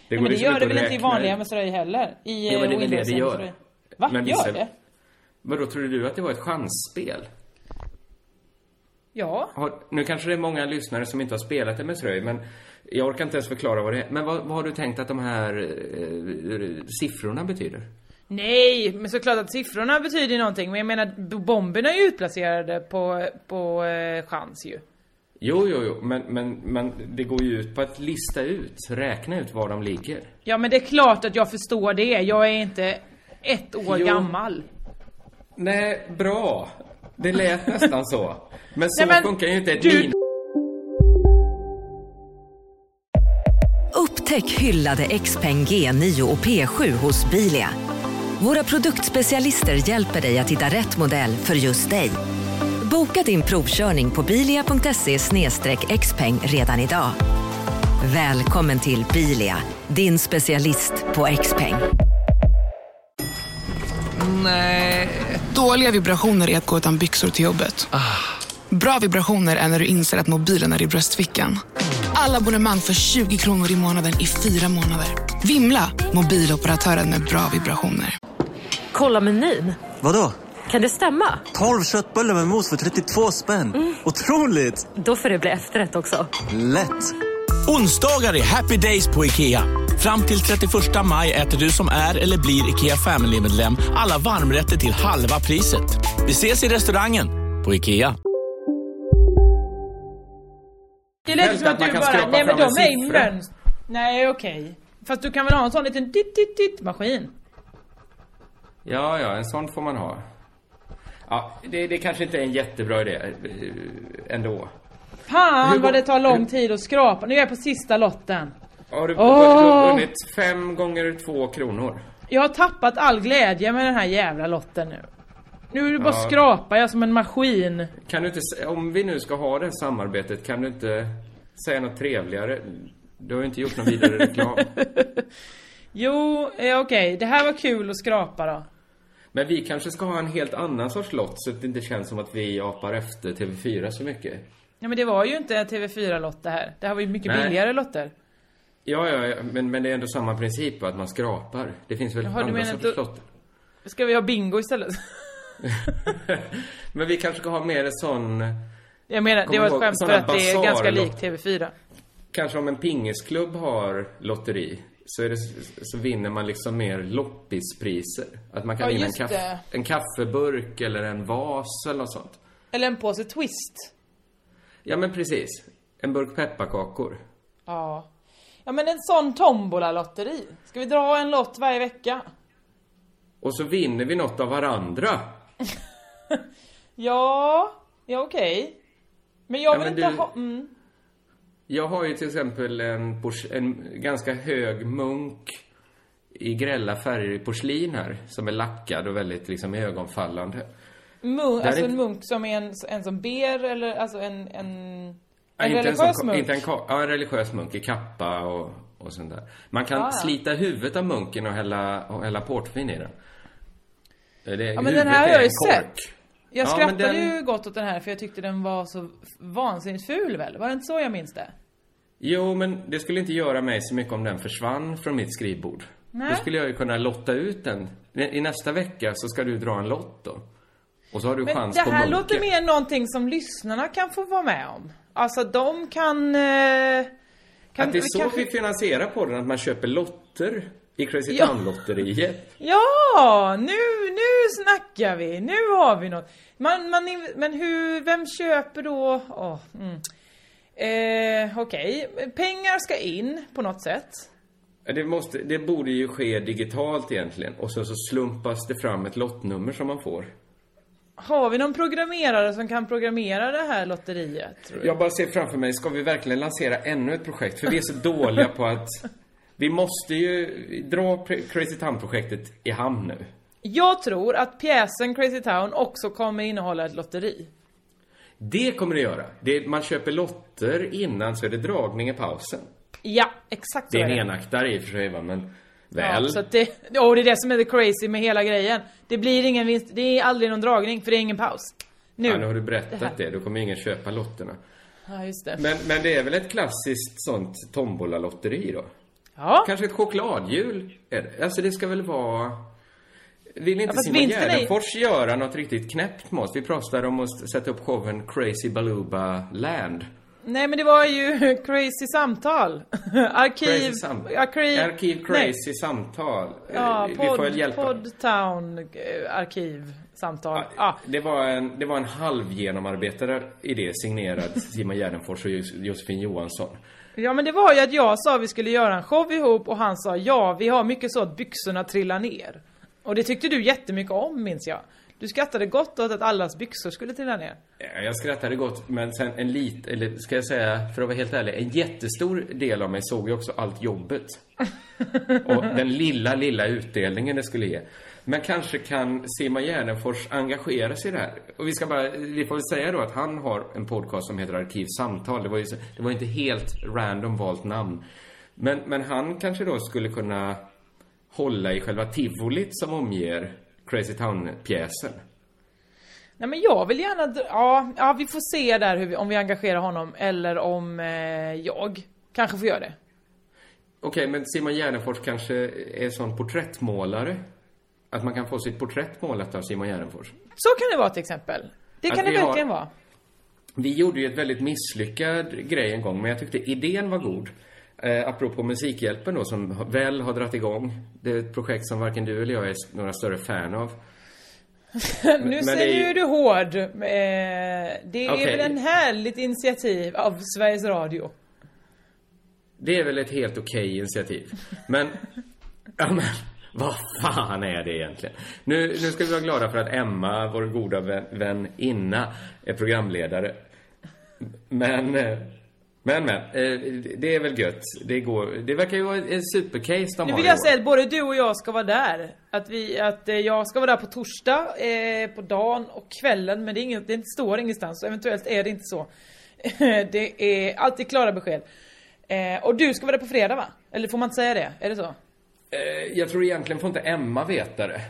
Det
men det
liksom
gör
inte
det
att
väl inte i vanliga. MS Röj heller? I
Jo, men det är
eh,
det det
MS
gör.
Röj. Va?
Men
gör det?
Vadå, trodde du att det var ett chansspel?
Ja.
Har, nu kanske det är många lyssnare som inte har spelat MS-röj, men jag orkar inte ens förklara vad det är. Men vad, vad har du tänkt att de här eh, siffrorna betyder?
Nej, men såklart att siffrorna betyder någonting. Men jag menar, bomberna är ju utplacerade på, på eh, chans ju.
Jo, jo, jo, men, men, men det går ju ut på att lista ut, räkna ut var de ligger.
Ja men det är klart att jag förstår det. Jag är inte ett år
Jo.
gammal.
Nej, bra. Det lät nästan så. Men så
Nej, men
funkar ju inte ett
du-
min...
Upptäck hyllade XPeng G9 och P7 hos Bilia. Våra produktspecialister hjälper dig att hitta rätt modell för just dig. Boka din provkörning på bilia.se xpeng redan idag. Välkommen till Bilia, din specialist på XPeng.
Dåliga vibrationer är att gå utan byxor till jobbet. Bra vibrationer är när du inser att mobilen är i bröstfickan. Alla abonnemang för 20 kronor i månaden i fyra månader. Vimla! Mobiloperatören med bra vibrationer.
Kolla menyn.
Vadå?
Kan det stämma?
12 köttbullar med mos för 32 spänn. Otroligt!
Då får det bli efterrätt också.
Lätt!
Onsdagar är happy days på IKEA. Fram till 31 maj äter du som är eller blir IKEA Family-medlem alla varmrätter till halva priset. Vi ses i restaurangen på IKEA.
Det lät som
att
du bara, nej men de är i mönster. Nej okej. Fast du kan väl ha en sån liten titt titt titt maskin?
Ja, ja, en sån får man ha. Ja, det, det kanske inte är en jättebra idé eh, ändå.
Fan
Hur
vad det tar lång
hur-
tid att skrapa. Nu är jag på sista lotten.
Har du,
Åh!
har du har vunnit fem gånger två kronor?
Jag har tappat all glädje med den här jävla lotten nu. Nu är det bara
Ja.
skrapar jag som en maskin.
Kan du inte, om vi nu ska ha det här samarbetet, kan du inte säga något trevligare? Du har ju inte gjort någon vidare reklam. <laughs>
Jo, eh, okej. Det här var kul att skrapa då.
Men vi kanske ska ha en helt annan sorts lott så att det inte känns som att vi apar efter TV4 så mycket.
Ja men det var ju inte en TV4-lott det här. Det här var ju mycket
Nej.
billigare lotter.
Ja, ja, ja men, men det är ändå samma princip att man skrapar. Det finns väl
Jaha,
andra sorters
att-
lotter.
Ska vi ha bingo istället? <laughs>
Men vi kanske ska ha mer en sån...
Jag menar, det
Kommer
var ett skämt för att det är ganska likt TV4.
Kanske om en pingisklubb har lotteri så, är det, så vinner man liksom mer loppispriser. Att man kan
Ja,
vinna en,
just
kaff,
det.
en kaffeburk eller en vas eller något sånt.
Eller en påse Twist.
Ja, men precis. En burk pepparkakor.
Ja. Ja men en sån tombola-lotteri. Ska vi dra en lott varje vecka?
Och så vinner vi något av varandra. <laughs>
Ja, ja okej. Men jag
Ja,
vill
men
inte
du-
ha... Mm.
Jag har ju till exempel en, en ganska hög munk i grälla färger i porslin här. Som är lackad och väldigt liksom ögonfallande.
Munk, alltså en munk som är en, en som ber eller alltså en... En,
Ja,
en
inte
religiös
sån-
munk?
Inte en, ja, en religiös munk i kappa och, och sånt där. Man kan
Ah, ja.
slita huvudet av munken och hälla, och hälla portvin i den. Det,
Ja men den här har jag ju
en
sett. Jag
Ja,
skrattade
den-
ju gott åt den här för jag tyckte den var så vansinnigt ful väl? Var det inte så jag minns det?
Jo, men det skulle inte göra mig så mycket om den försvann från mitt skrivbord.
Nej.
Då skulle jag ju kunna lotta ut den. I nästa vecka så ska du dra en lott då. Och så har du
Men
chans
det
på
här
munken.
låter mer någonting som lyssnarna kan få vara med om. Alltså de kan... Eh, kan
att det är så
kanske-
vi finansierar podden, att man köper lotter i Crazy
Ja.
Town-lotteriet. <laughs>
Ja, nu, nu snackar vi. Nu har vi något. Man, man, men hur, vem köper då? Åh, mm. Eh, Okej, pengar ska in på något sätt.
Det, måste, det borde ju ske digitalt egentligen. Och så, så slumpas det fram ett lottnummer som man får.
Har vi någon programmerare som kan programmera det här lotteriet? Du?
Jag bara ser framför mig, ska vi verkligen lansera ännu ett projekt? För vi är så dåliga på att... Vi måste ju dra Crazy Town-projektet i hamn nu.
Jag tror att pjäsen Crazy Town också kommer innehålla ett lotteri.
Det kommer det göra. Det, man köper lotter innan så är det dragning i pausen.
Ja, exakt så
Det är en
det.
enaktare i och för sig va, men väl.
Ja, så att det, <laughs> oh, det är det som är the crazy med hela grejen. Det blir ingen vinst, det är aldrig någon dragning för det är ingen paus. Nu.
Ja, nu har du
Det
berättat
här.
det. Då kommer ingen köpa lotterna.
Ja, just det.
Men, men det är väl ett klassiskt sånt tombola-lotteri då?
Ja.
Kanske ett chokladhjul? det. Alltså det ska väl vara... Vill inte
fast
Simon
vinsten är-
Gärdenfors göra något riktigt knäppt med oss? Vi pratade om att sätta upp showen Crazy Baluba Land.
Nej men det var ju <laughs> crazy samtal. <laughs> Arkiv...
Crazy sam-
arkiv...
Arkiv
Nej.
Crazy samtal.
Ja,
Eh, Vi får väl
podd,
hjälpa.
Podtown eh, arkivsamtal. Ja.
Det var en, det var en halv genomarbetad idé signerad <laughs> Simon Gärdenfors och Jos- Josefin Johansson.
ja men det var ju att jag sa vi skulle göra en show ihop och han sa ja, vi har mycket så att byxorna trillar ner. Och det tyckte du jättemycket om minns jag. Du skrattade gott åt att allas byxor skulle trilla ner.
Ja, Jag skrattade gott, men sen en lit, eller ska jag säga, för att vara helt ärlig, en jättestor del av mig såg ju också allt jobbet. <laughs> Och den lilla, lilla utdelningen det skulle ge. Men kanske kan Simon Gärdenfors engagera sig i det här. Och vi ska bara, vi får väl säga då att han har en podcast som heter Arkivsamtal. Det var ju så, det var inte helt random valt namn. Men, men han kanske då skulle kunna hålla i själva tivolit som omger Crazy Town-pjäsen.
Nej men jag vill gärna, ja, ja vi får se där hur vi, om vi engagerar honom eller om eh, jag kanske får göra det.
Okej, men Simon Gärdenfors kanske är sån porträttmålare? Att man kan få sitt porträtt målat av Simon Gärdenfors?
Så kan det vara till exempel. Det kan det
vi har-
verkligen vara.
Vi gjorde ju ett väldigt misslyckad grej en gång, men jag tyckte idén var god. Eh, apropå Musikhjälpen då, som väl har dragit igång. Det är ett projekt som varken du eller jag är några större fan av. <laughs>
nu
men är ju-
du hård. Eh, det är
Okej.
väl en härligt initiativ av Sveriges Radio.
Det är väl ett helt okej initiativ. Men, ja men, vad fan är det egentligen? Nu, nu ska vi vara glada för att Emma, vår goda vän, väninna, är programledare. Men, eh, men, men, eh, det är väl gött. Det går, det verkar ju vara en supercase de
Nu vill jag säga att både du och jag ska vara där. Att, vi, att eh, jag ska vara där på torsdag, eh, på dagen och kvällen. Men det, är inget, det står ingenstans, så eventuellt är det inte så. <laughs> det är alltid klara besked. Eh, och du ska vara där på fredag va? Eller får man inte säga det? Är det så?
Eh, jag tror egentligen får inte Emma veta det.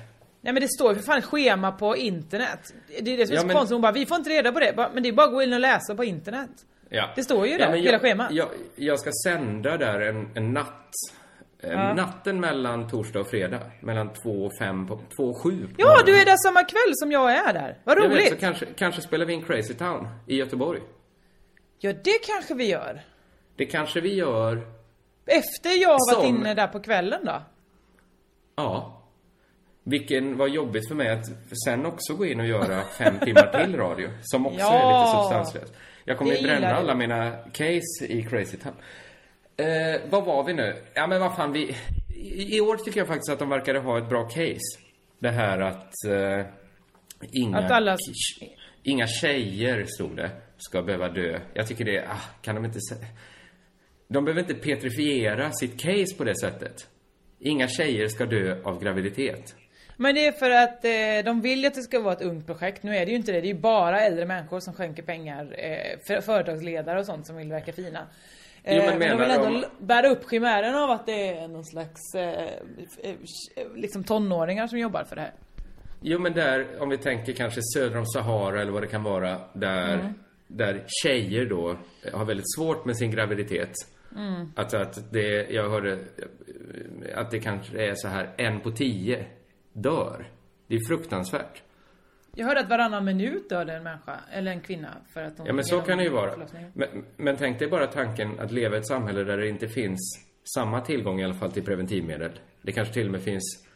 Nej men det står ju för fan schema på internet. Det är det som är
Ja,
så
men-
konstigt, hon bara vi får inte reda på det. Men det är bara att gå in och läsa på internet.
Ja.
Det står ju där, hela
jag,
schemat.
Jag, jag ska sända där en, en natt. Eh,
Ja.
Natten mellan torsdag och fredag. Mellan två och fem på, två och sju på
Ja,
morgonen.
du är där samma kväll som jag är där. Vad
Jag vet,
roligt!
så kanske, kanske spelar vi in Crazy Town i Göteborg.
Ja, det kanske vi gör.
Det kanske vi gör,
Efter jag har varit
Som-
inne där på kvällen då.
ja. Vilken var jobbigt för mig att sen också gå in och göra fem timmar till radio. Som också är
Ja.
lite substanslöst. Jag kommer ju bränna alla mina case i Crazy Town. Eh, vad var vi nu? Ja men vad fan vi... I, I år tycker jag faktiskt att de verkade ha ett bra case. Det här att... Eh, inga,
Att alla-
inga tjejer, stod det, ska behöva dö. Jag tycker det... Ah, kan de inte. De behöver inte petrifiera sitt case på det sättet. Inga tjejer ska dö av graviditet.
Men det är för att eh, de vill ju att det ska vara ett ungt projekt. Nu är det ju inte det. Det är ju bara äldre människor som skänker pengar. Eh, för, företagsledare och sånt som vill verka fina. Eh,
Jo, men
men de vill ändå l- bära upp chimären av att det är någon slags eh, eh, liksom tonåringar som jobbar för det här.
Jo, men där, om vi tänker kanske söder om Sahara eller vad det kan vara, där,
Mm.
där tjejer då har väldigt svårt med sin graviditet.
Mm.
Att, att det, jag hörde att det kanske är så här, en på tio dör. Det är fruktansvärt.
Jag hörde att varannan minut dödade en människa, eller en kvinna, för att de
Ja, men så kan det ju vara. Men, men tänk dig bara tanken att leva i ett samhälle där det inte finns samma tillgång i alla fall till preventivmedel. Det kanske till och med finns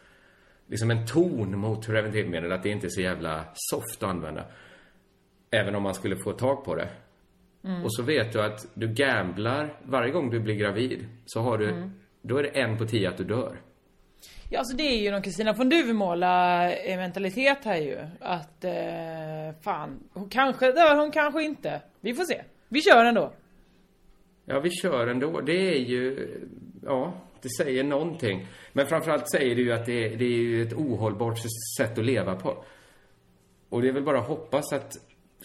liksom en ton mot preventivmedel, att det inte är så jävla soft att använda. Även om man skulle få tag på det.
Mm.
Och så vet du att du gamblar varje gång du blir gravid. Så har du,
Mm.
då är det en på tio att du dör.
Ja, alltså det är ju någon Kristina från Duvemåla-mentalitet eh, här ju. Att, eh, fan, hon kanske dör, hon kanske inte. Vi får se. Vi kör ändå.
Ja, vi kör ändå. Det är ju... Ja, det säger någonting. Men framförallt säger det ju att det är, det är ju ett ohållbart sätt att leva på. Och det är väl bara att hoppas att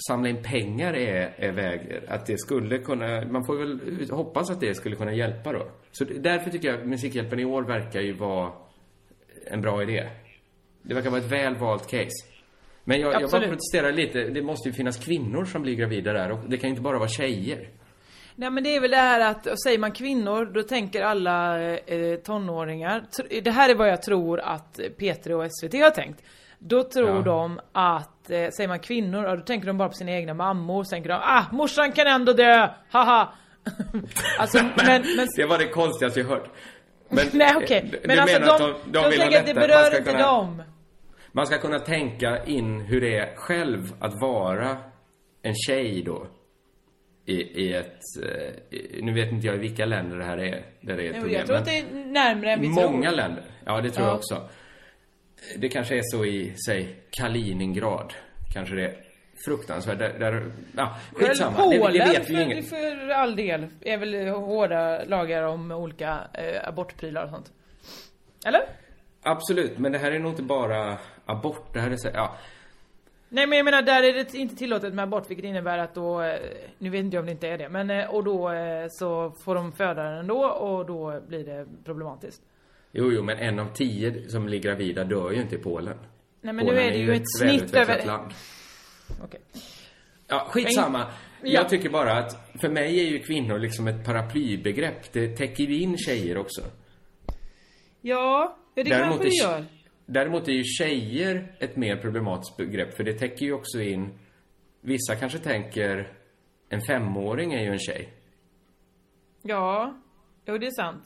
samla in pengar är, är väg... Att det skulle kunna... Man får väl hoppas att det skulle kunna hjälpa då. Så därför tycker jag Musikhjälpen i år verkar ju vara en bra idé. Det verkar vara ett väl valt case. Men jag, jag bara protesterar lite. Det måste ju finnas kvinnor som blir gravida där och det kan ju inte bara vara tjejer.
Nej men det är väl det här att, säger man kvinnor, då tänker alla eh, tonåringar. Det här är vad jag tror att P3 och SVT har tänkt. Då tror
Ja.
de att, eh, säger man kvinnor, ja, då tänker de bara på sina egna mammor. Så tänker de, ah morsan kan ändå dö, haha. <laughs> alltså, <laughs> men, men
Det var det konstigaste jag hört. Men, <laughs>
Nej okej,
du
men alltså de,
att
de,
de, de
tänker att det berör inte
kunna-
dem.
Man ska kunna tänka in hur det är själv att vara en tjej då. I, i ett, eh, i, nu vet inte jag i vilka länder det här är, där det är ett
Jo,
problem.
Jag tror att det är närmare än vi tror.
många länder. Ja, det tror
Ja.
jag också. Det kanske är så i, säg, Kaliningrad. Kanske det är fruktansvärt. Där, där ja, skitsamma.
Eller
Det,
Polen
det vet vi inget.
för all del. Är väl hårda lagar om olika eh, abortprylar och sånt. Eller?
Absolut, men det här är nog inte bara abort. Det här är så, ja.
Nej men jag menar där är det inte tillåtet med abort vilket innebär att då, eh, nu vet inte jag om det inte är det, men eh, och då eh, så får de föda den ändå och då blir det problematiskt.
Jo, jo, men en av tio som blir gravida dör ju inte i Polen.
Nej men
Polen
nu är det ju ett snitt
välutvecklat
över...
land.
Okej.
Ja, skitsamma.
Ja.
Jag tycker bara att för mig är ju kvinnor liksom ett paraplybegrepp. Det täcker ju in tjejer också.
Ja, det kanske det gör.
däremot är ju tjejer ett mer problematiskt begrepp. För det täcker ju också in... Vissa kanske tänker en femåring är ju en tjej.
Ja, jo det är sant.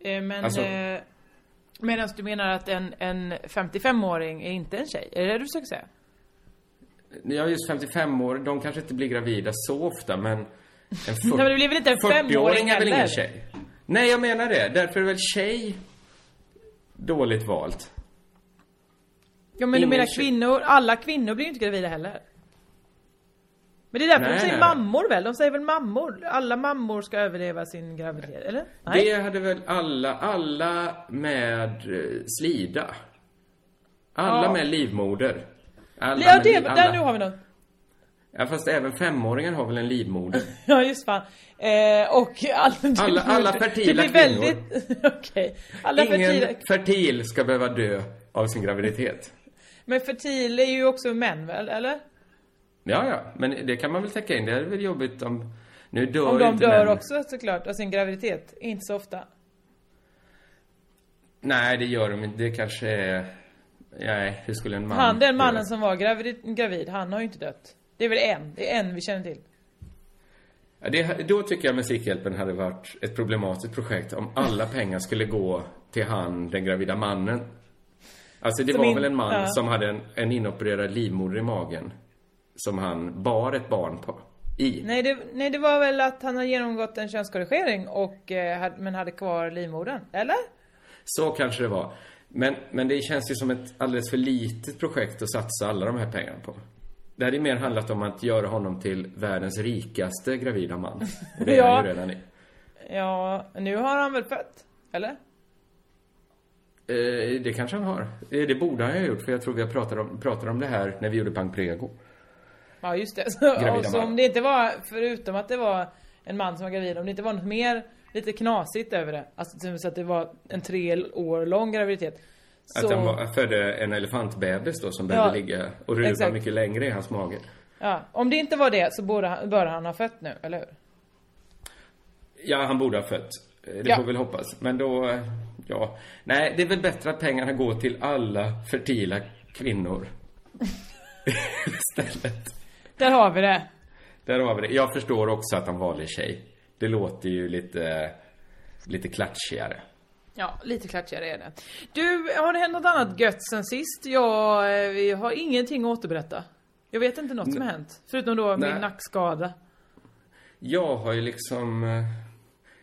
Eh, men...
Alltså-
Eh, Medan du menar att en, en 55-åring är inte en tjej? Är det det du försöker säga?
Ja, just 55 år, de kanske inte blir gravida så ofta, men... En <laughs>
Nej, men det blir väl inte en
40-åring
femåring
är väl ingen tjej? Nej, jag menar det. Därför är väl tjej dåligt valt.
Ja men du
Ingen
menar
tjej-
kvinnor, alla kvinnor blir ju inte gravida heller. Men det är därför
Nej,
de säger
nej.
mammor väl? De säger väl mammor? Alla mammor ska överleva sin graviditet, eller? Nej?
Det hade väl alla, alla med eh, slida. Alla
Ja.
med livmoder. Alla
ja, det,
liv-
där
alla.
nu har vi något.
Ja, fast även femåringar har väl en livmoder? <laughs>
Ja, just fan. Eh, och alla...
Alla- alla fertila
Det blir väldigt... <laughs> Okej. Alla
Ingen
fertila...
fertil ska behöva dö av sin graviditet.
Men fertil är ju också män väl, eller?
Ja, ja, men det kan man väl täcka in. Det är väl jobbigt om... Nu dör
Om de
inte
dör
män.
också såklart av sin graviditet. Inte så ofta.
Nej, det gör de inte. Det kanske är... Nej, hur skulle en man
Han, den mannen som var gravid, gravid, han har ju inte dött. Det är väl en, det är en vi känner till.
Ja, det, då tycker jag Musikhjälpen hade varit ett problematiskt projekt om alla pengar skulle gå till han, den gravida mannen. Alltså det
Som
var
in-
väl en man
ja.
som hade en, en inopererad livmoder i magen. Som han bar ett barn på. I.
Nej det, nej, det var väl att han har genomgått en könskorrigering och, eh, hade, men hade kvar livmodern, eller?
Så kanske det var. Men, men det känns ju som ett alldeles för litet projekt att satsa alla de här pengarna på. Det hade ju mer handlat om att göra honom till världens rikaste gravida man. Och det är han
Ja.
ju redan i.
Ja, nu har han väl fött? Eller?
Eh, det kanske han har. Eh, det borde han ju ha gjort, för jag tror vi har pratat om, pratade om det här när vi gjorde Pang Prego.
Ja just det. Så, och så om det inte var, förutom att det var en man som var gravid, om det inte var något mer lite knasigt över det. Alltså typ så att det var en tre år lång graviditet. Så,
Att han var, födde en elefantbebis då som behövde
Ja,
ligga och ruva
exakt.
mycket längre i hans mage.
ja, om det inte var det så borde han, bör han ha fött nu, eller hur?
Ja, han borde ha fött. Eh, Det
Ja.
får vi väl hoppas. Men då, eh, ja. Nej, det är väl bättre att pengarna går till alla fertila kvinnor. <laughs> <laughs> Istället.
Där har vi det.
Där har vi det. Jag förstår också att han valde tjej. Det låter ju lite, lite klatschigare.
Ja, lite klatschigare är det. Du, har det hänt något annat gött sen sist? Jag, eh, vi har ingenting att återberätta. Jag vet inte något som har hänt. Förutom då
Nej.
min nackskada.
Jag har ju liksom... eh,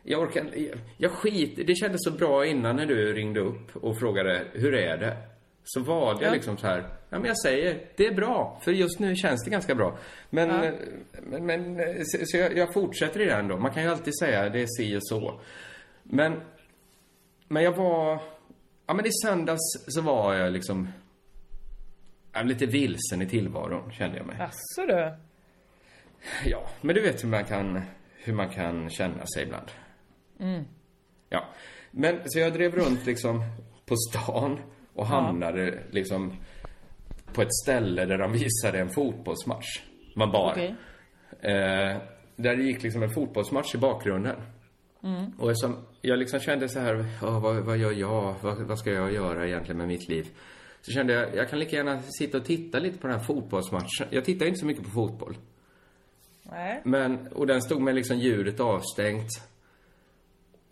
Jag orkar jag, jag skit Det kändes så bra innan när du ringde upp och frågade hur är det? Så valde jag
Ja.
liksom så här. Ja, men jag säger det är bra. För just nu känns det ganska bra. Men,
Ja.
men, men så, så jag, jag fortsätter i det ändå. Man kan ju alltid säga det är si och så. Men, men jag var... Ja, men i söndags så var jag liksom... Ja, lite vilsen i tillvaron, kände jag mig.
Jaså du?
Ja, men du vet hur man kan, hur man kan känna sig ibland.
Mm.
Ja. Men så jag drev runt liksom på stan och hamnade liksom på ett ställe där de visade en fotbollsmatch. Man bar.
Okej.
Eh, där det gick liksom en fotbollsmatch i bakgrunden.
Mm.
Och som, jag liksom kände så här, "Åh, vad, vad gör jag? Vad, vad ska jag göra egentligen med mitt liv? Så kände jag, jag kan lika gärna sitta och titta lite på den här fotbollsmatchen. Jag tittar inte så mycket på fotboll.
Nej.
Men, och den stod med liksom ljudet avstängt.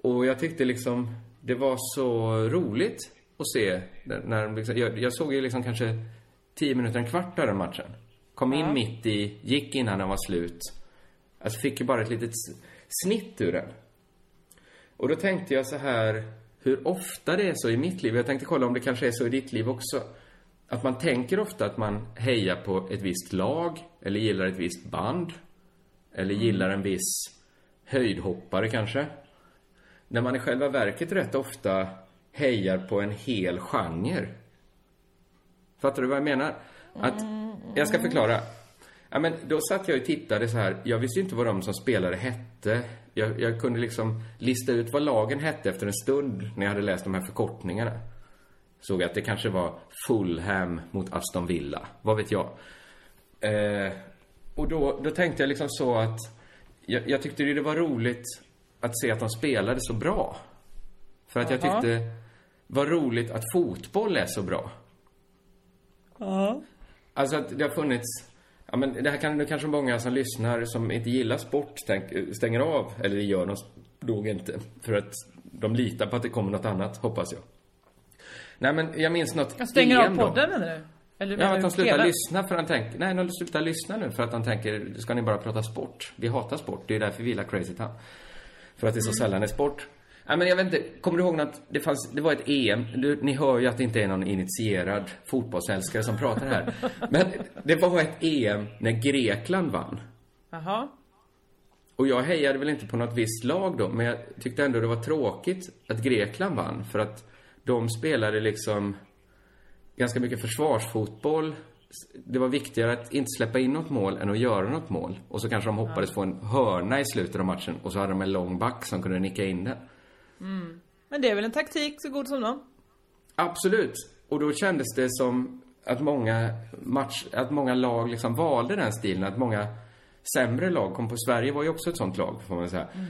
Och jag tyckte liksom, det var så roligt att se när, de liksom, jag, jag såg ju liksom kanske 10 minuter, en kvart av den matchen. Kom in
Ja.
mitt i, gick innan den var slut. Alltså fick ju bara ett litet snitt ur den. Och då tänkte jag så här, hur ofta det är så i mitt liv. Jag tänkte kolla om det kanske är så i ditt liv också. Att man tänker ofta att man hejar på ett visst lag, eller gillar ett visst band. Eller gillar en viss höjdhoppare kanske. När man i själva verket rätt ofta hejar på en hel genre. Fattar du vad jag menar? Att, jag ska förklara. Ja, men då satt jag och tittade så här. Jag visste inte vad de som spelade hette. Jag, jag kunde liksom lista ut vad lagen hette efter en stund när jag hade läst de här förkortningarna. Såg jag att det kanske var Fulham mot Aston Villa. Vad vet jag. Eh, och då, då tänkte jag liksom så att jag, jag tyckte det var roligt att se att de spelade så bra. För att jag tyckte vad roligt att fotboll är så bra.
Ja.
Alltså att det har funnits Ja men det här kan det kanske många som lyssnar som inte gillar sport tänk, stänger av. Eller det gör de nog inte. För att de litar på att det kommer något annat, hoppas jag. Nej men jag minns något
Jag stänger
EM
av
då.
podden menar du? Eller
Ja,
menar
att
du
de slutar
hela?
lyssna för att de tänker, nej, de slutar lyssna nu för att de tänker, ska ni bara prata sport? Vi hatar sport, det är därför vi gillar Crazy Town. För att det så
Mm.
sällan är sport. Nej, men jag vet inte, kommer du ihåg att det fanns, det var ett EM, du, ni hör ju att det inte är någon initierad fotbollsälskare som pratar här. <laughs> Men det var ett EM när Grekland vann.
Jaha.
Och jag hejade väl inte på något visst lag då, men jag tyckte ändå det var tråkigt att Grekland vann. För att de spelade liksom ganska mycket försvarsfotboll det var viktigare att inte släppa in något mål än att göra något mål. Och så kanske de hoppades få en hörna i slutet av matchen och så hade de en lång back som kunde nicka in den.
Mm. Men det är väl en taktik så god som någon?
Absolut. Och då kändes det som att många match, att många lag liksom valde den stilen. Att många sämre lag kom på. Sverige var ju också ett sånt lag, får man säga.
Mm.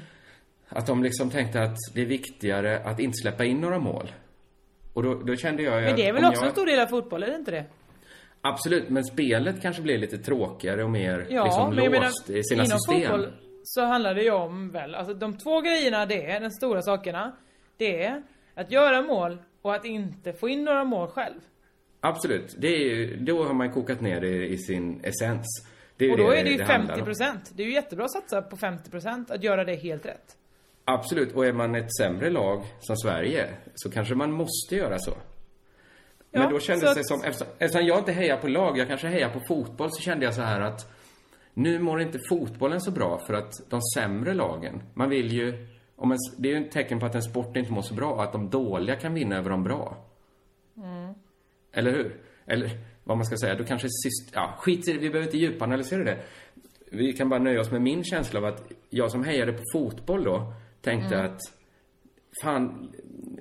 Att de liksom tänkte att det är viktigare att inte släppa in några mål. Och då, då kände jag
Men det är väl också
jag...
en stor del av fotboll, är det inte det?
Absolut, men spelet kanske blir lite tråkigare och mer
Ja,
liksom
jag menar,
låst i sina system.
fotboll så handlar det ju om väl, alltså de två grejerna det är, de stora sakerna, det är att göra mål och att inte få in några mål själv.
Absolut. Det är ju, då har man kokat ner det i sin essens. Det
och då
det
är det ju
om.
50%. Det är ju jättebra att satsa på 50%, att göra det helt rätt.
Absolut. Och är man ett sämre lag som Sverige så kanske man måste göra så.
Ja,
Men då kändes
så att-
det som, eftersom, eftersom jag inte hejar på lag, jag kanske hejar på fotboll, så kände jag så här att nu mår inte fotbollen så bra för att de sämre lagen, man vill ju, om en, det är ju ett tecken på att en sport inte mår så bra, att de dåliga kan vinna över de bra.
Mm.
Eller hur? Eller vad man ska säga, då kanske sist, ja, skit i det, vi behöver inte djupanalysera det. Vi kan bara nöja oss med min känsla av att jag som hejade på fotboll då, tänkte
Mm.
att fan,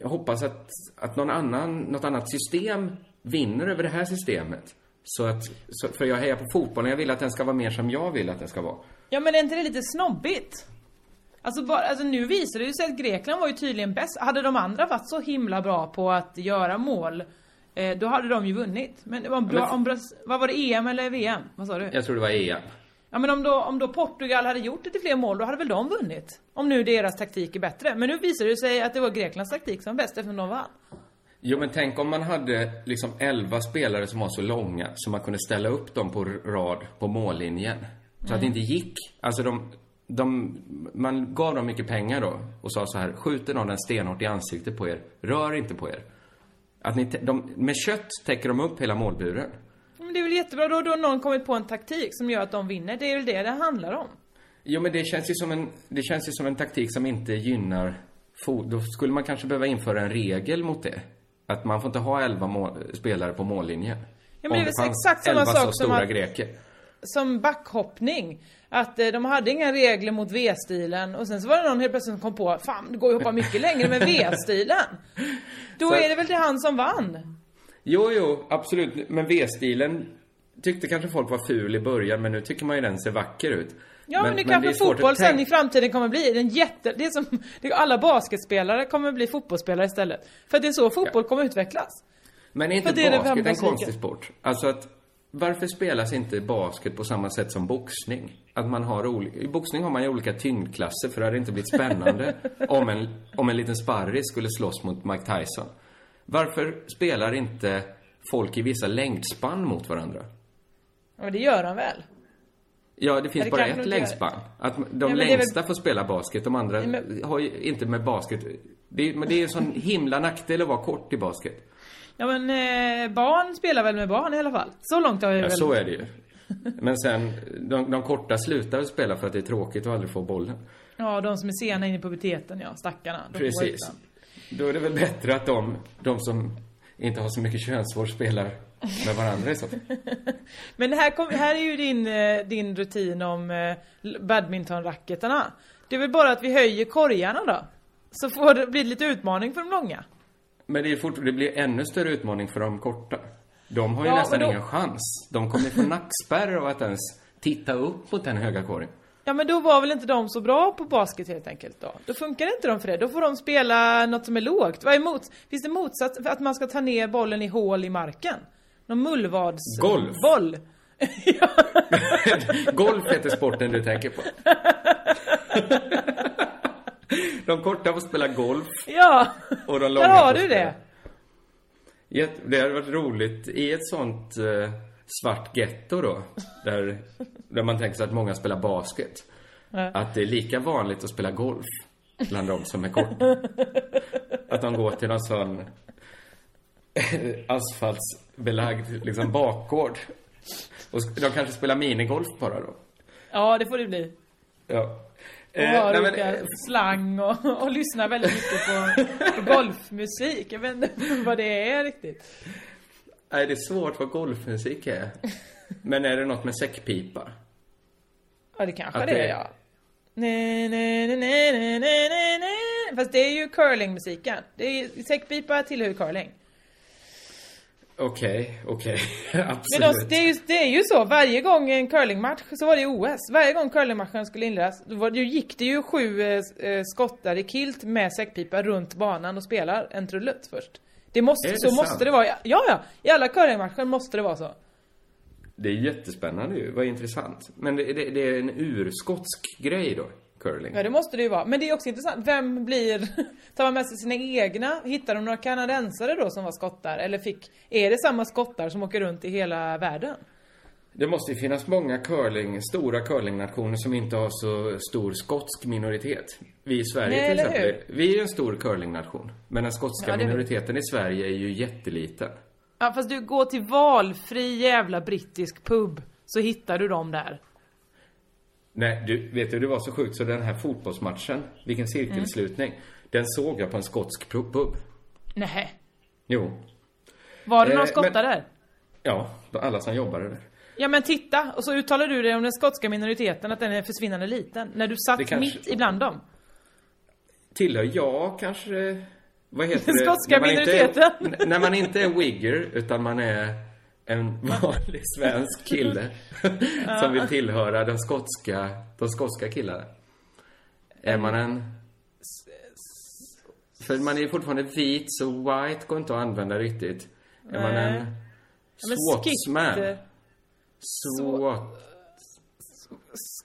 jag hoppas att, att någon annan, något annat system vinner över det här systemet. Så att, så, för jag hejar på fotbollen, jag vill att den ska vara mer som jag vill att den ska vara.
Ja men är inte det lite snobbigt? Alltså, bara, alltså nu visar det ju sig att Grekland var ju tydligen bäst. Hade de andra varit så himla bra på att göra mål, eh, då hade de ju vunnit. Men om, bra,
Men-
om, Bras- vad var det, EM eller VM? Vad sa du?
Jag tror det var EM.
Ja men om då, om då Portugal hade gjort lite fler mål, då hade väl de vunnit? Om nu deras taktik är bättre. Men nu visar det sig att det var Greklands taktik som var bäst eftersom de vann.
Jo, men tänk om man hade liksom 11 spelare som var så långa så man kunde ställa upp dem på rad på mållinjen. Så att det
Mm.
inte gick. Alltså de, de, man gav dem mycket pengar då och sa så här, skjuter någon den stenhårt i ansiktet på er, rör inte på er. Att ni, de, med kött täcker de upp hela målburen.
Men det är väl jättebra, då då har någon kommit på en taktik som gör att de vinner. Det är väl det det handlar om.
Jo, men det känns ju som en, det känns ju som en taktik som inte gynnar. Då skulle man kanske behöva införa en regel mot det. Att man får inte ha 11 mål, spelare på mållinjen.
Ja, men det är väl exakt samma
11
sak som att-
greker.
Som backhoppning. Att eh, de hade inga regler mot V-stilen och sen så var det någon helt plötsligt som kom på Fan, det går ju att hoppa mycket längre med <laughs> V-stilen. Då
Så-
är det väl det han som vann?
Jo, jo, absolut. Men V-stilen tyckte kanske folk var ful i början, men nu tycker man ju den ser vacker ut.
Ja men, det
är
kanske fotboll sen
tänka-
i framtiden kommer bli. Den jätte, det är som, det är alla basketspelare kommer bli fotbollsspelare istället. För att det är så fotboll kommer utvecklas.
Men är inte
det är det
basket en konstig sport? Alltså att, varför spelas inte basket på samma sätt som boxning? Att man har olika, i boxning har man ju olika tyngdklasser för det hade inte blivit spännande <laughs> om en, om en liten sparris skulle slåss mot Mike Tyson. Varför spelar inte folk i vissa längdspann mot varandra?
Ja, men det gör han väl?
Ja, det finns
det
bara ett längdspann. Att de
det är väl-
längsta får spela basket, de andra
Nej, men-
har ju inte med basket... Det är, men det är en sån <laughs> himla nackdel att vara kort i basket.
Ja men eh, barn spelar väl med barn i alla fall. Så långt har vi
Ja,
väl...
så är det ju. <laughs> Men sen, de, de korta slutar spela för att det är tråkigt att aldrig få bollen.
Ja, de som är sena in i puberteten, ja. Stackarna.
Precis. Då är det väl bättre att de, de som inte har så mycket könsvård spelar med varandra i så fall. <laughs>
Men det här, kom, här är ju din, eh, din rutin om eh, badmintonracketarna. Det är väl bara att vi höjer korgarna då? Så får det bli lite utmaning för de långa.
Men det, är fort, det blir ännu större utmaning för de korta. De har ju
Ja,
nästan
då-
ingen chans. De kommer få <laughs> nackspärr av att ens titta upp mot den höga korgen.
Ja men då var väl inte de så bra på basket helt enkelt då? Då funkar inte de för det. Då får de spela något som är lågt. Vad är mot, finns det motsats att man ska ta ner bollen i hål i marken? Någon mullvads...
Golf.
Boll. <laughs>
Golf heter sporten du tänker på. <laughs> De korta får spela golf
Ja!
och de
Där
långa
har
får
du
spela.
det.
Det hade varit roligt i ett sånt eh, svart getto då, där, där man tänker sig att många spelar basket.
Ja.
Att det är lika vanligt att spela golf bland de som är korta. Att de går till någon sån asfaltsbelagd liksom bakgård. Och de kanske spelar minigolf bara då.
Ja, det får det bli.
Ja.
Och
Eh,
har
men,
olika
eh,
slang och, och lyssnar väldigt mycket på, på golfmusik. Jag vet inte <laughs> vad det är riktigt.
Nej, det är svårt vad golfmusik är. <laughs> Men är det något med säckpipa?
Ja, det kanske
Att
det
det-
är, ja. Nej, nej, nej, nej, nej, nej, nej, nej. Fast det är ju curlingmusiken. Det är säckpipa tillhör curling.
Okej, okej. <laughs>
Men
Absolut.
de, det, är ju, det är ju så, varje gång en curlingmatch så var det OS. Varje gång curlingmatchen skulle inledas, då, var, då gick det ju sju eh, eh, skottar i kilt med säckpipa runt banan och spelar en trudelutt först. Det måste,
det
så
sant?
måste det vara. Ja, ja, i alla curlingmatcher måste det vara så.
Det är jättespännande ju. Vad intressant. Men det, det, det är en urskotsk grej då, curling.
Ja, det måste det ju vara. Men det är också intressant, vem blir... <laughs> Tar man med sig sina egna? Hittar de några kanadensare då som var skottar? Eller fick... Är det samma skottar som åker runt i hela världen?
Det måste ju finnas många curling, stora curlingnationer som inte har så stor skotsk minoritet. Vi i Sverige
Nej,
till exempel. Vi är en stor curlingnation. Men den skotska
Ja, det-
minoriteten i Sverige är ju jätteliten.
Ja, fast du går till valfri jävla brittisk pub, så hittar du dem där.
Nej, du, vet du, det var så sjukt så den här fotbollsmatchen, vilken cirkelslutning,
Mm.
den såg jag på en skotsk pub.
Nej.
Jo.
Var det
Eh,
någon skottar
men-
där?
Ja, alla som jobbade där.
Ja men titta, och så uttalar du det om den skotska minoriteten att den är försvinnande liten. När du satt
kanske-
mitt ibland dem.
Tillhör jag kanske... Vad heter
Den
det?
skotska
När
minoriteten.
Är, när man inte är wigger, utan man är en vanlig svensk kille <laughs> som vill tillhöra den skotska, de skotska killarna. Är man en... För man är fortfarande vit, så white går inte att använda riktigt. Är man en
Ja,
Swat...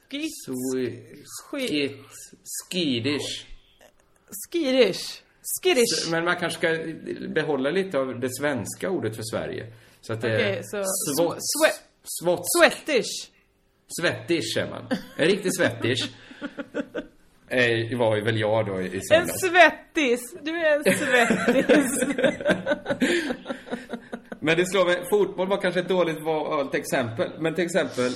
Skit... Skit...
Skiddish.
Skiddish. Skiddish.
Men man kanske ska behålla lite av det svenska ordet för Sverige. Så att det är...
så...
Svot-
Swe-. Sweatish.
Svettish är man. En riktig svettish. <laughs> Eh, var väl jag då i i
En
söndags.
svettis. Du är en svettis. <laughs> <laughs>
Men det slår mig, fotboll var kanske ett dåligt valt exempel. Men till exempel,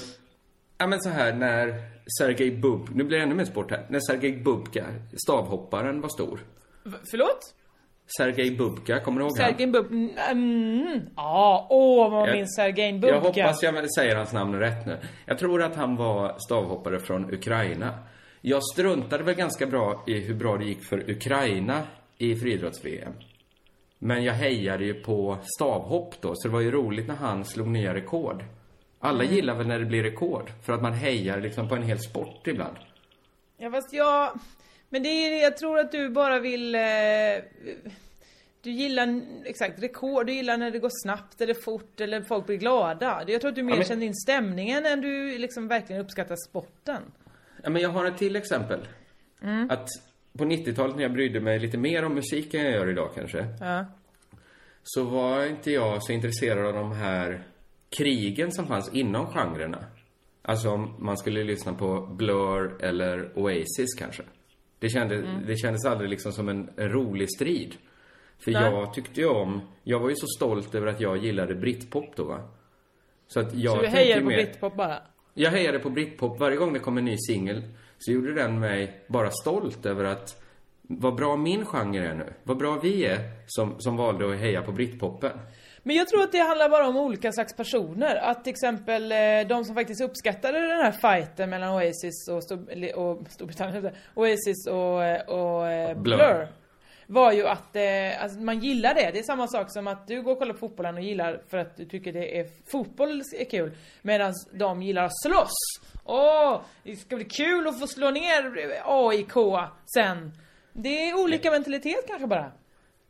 ja men så här när Sergej Bub, nu blir det ännu mer sport här. När Sergej Bubka, stavhopparen, var stor.
V- Förlåt?
Sergej Bubka, kommer du ihåg?
Sergej Bub... Mm. Ja, åh vad man minns Sergej Bubka.
Jag hoppas jag säger hans namn rätt nu. Jag tror att han var stavhoppare från Ukraina. Jag struntade väl ganska bra i hur bra det gick för Ukraina i friidrotts-VM. Men jag hejade ju på stavhopp då, så det var ju roligt när han slog nya rekord. Alla
Mm.
gillar väl när det blir rekord, för att man hejar liksom på en hel sport ibland.
Ja fast jag... Men det är det, jag tror att du bara vill... Eh, du gillar, exakt, rekord, du gillar när det går snabbt eller fort eller folk blir glada. Jag tror att du mer
Ja, men-
känner in stämningen än du liksom verkligen uppskattar sporten.
Ja, men jag har ett till exempel.
Mm.
Att på 90-talet när jag brydde mig lite mer om musik än jag gör idag kanske.
Ja.
så var inte jag så intresserad av de här krigen som fanns inom genrerna. Alltså om man skulle lyssna på Blur eller Oasis kanske. Det, kände,
Mm.
det kändes aldrig liksom som en, en rolig strid. För
Nej.
jag tyckte ju om, jag var ju så stolt över att jag gillade britpop då va. Så att jag
så du
ju
på
mer-
britpop bara?
jag hejade på britpop. Varje gång det kom en ny singel så gjorde den mig bara stolt över att vad bra min genre är nu. Vad bra vi är som, som valde att heja på britpopen.
Men jag tror att det handlar bara om olika slags personer. Att till exempel eh, de som faktiskt uppskattade den här fighten mellan Oasis och, Stor- och Storbritannien. <laughs> Oasis och, eh, och eh,
Blur.
Blur. Var ju att eh, alltså man gillar det. Det är samma sak som att du går och kollar på fotbollen och gillar för att du tycker det är fotboll är kul. Medan de gillar att slåss. Åh, det ska bli kul att få slå ner AIK sen. Det är olika mentalitet kanske bara.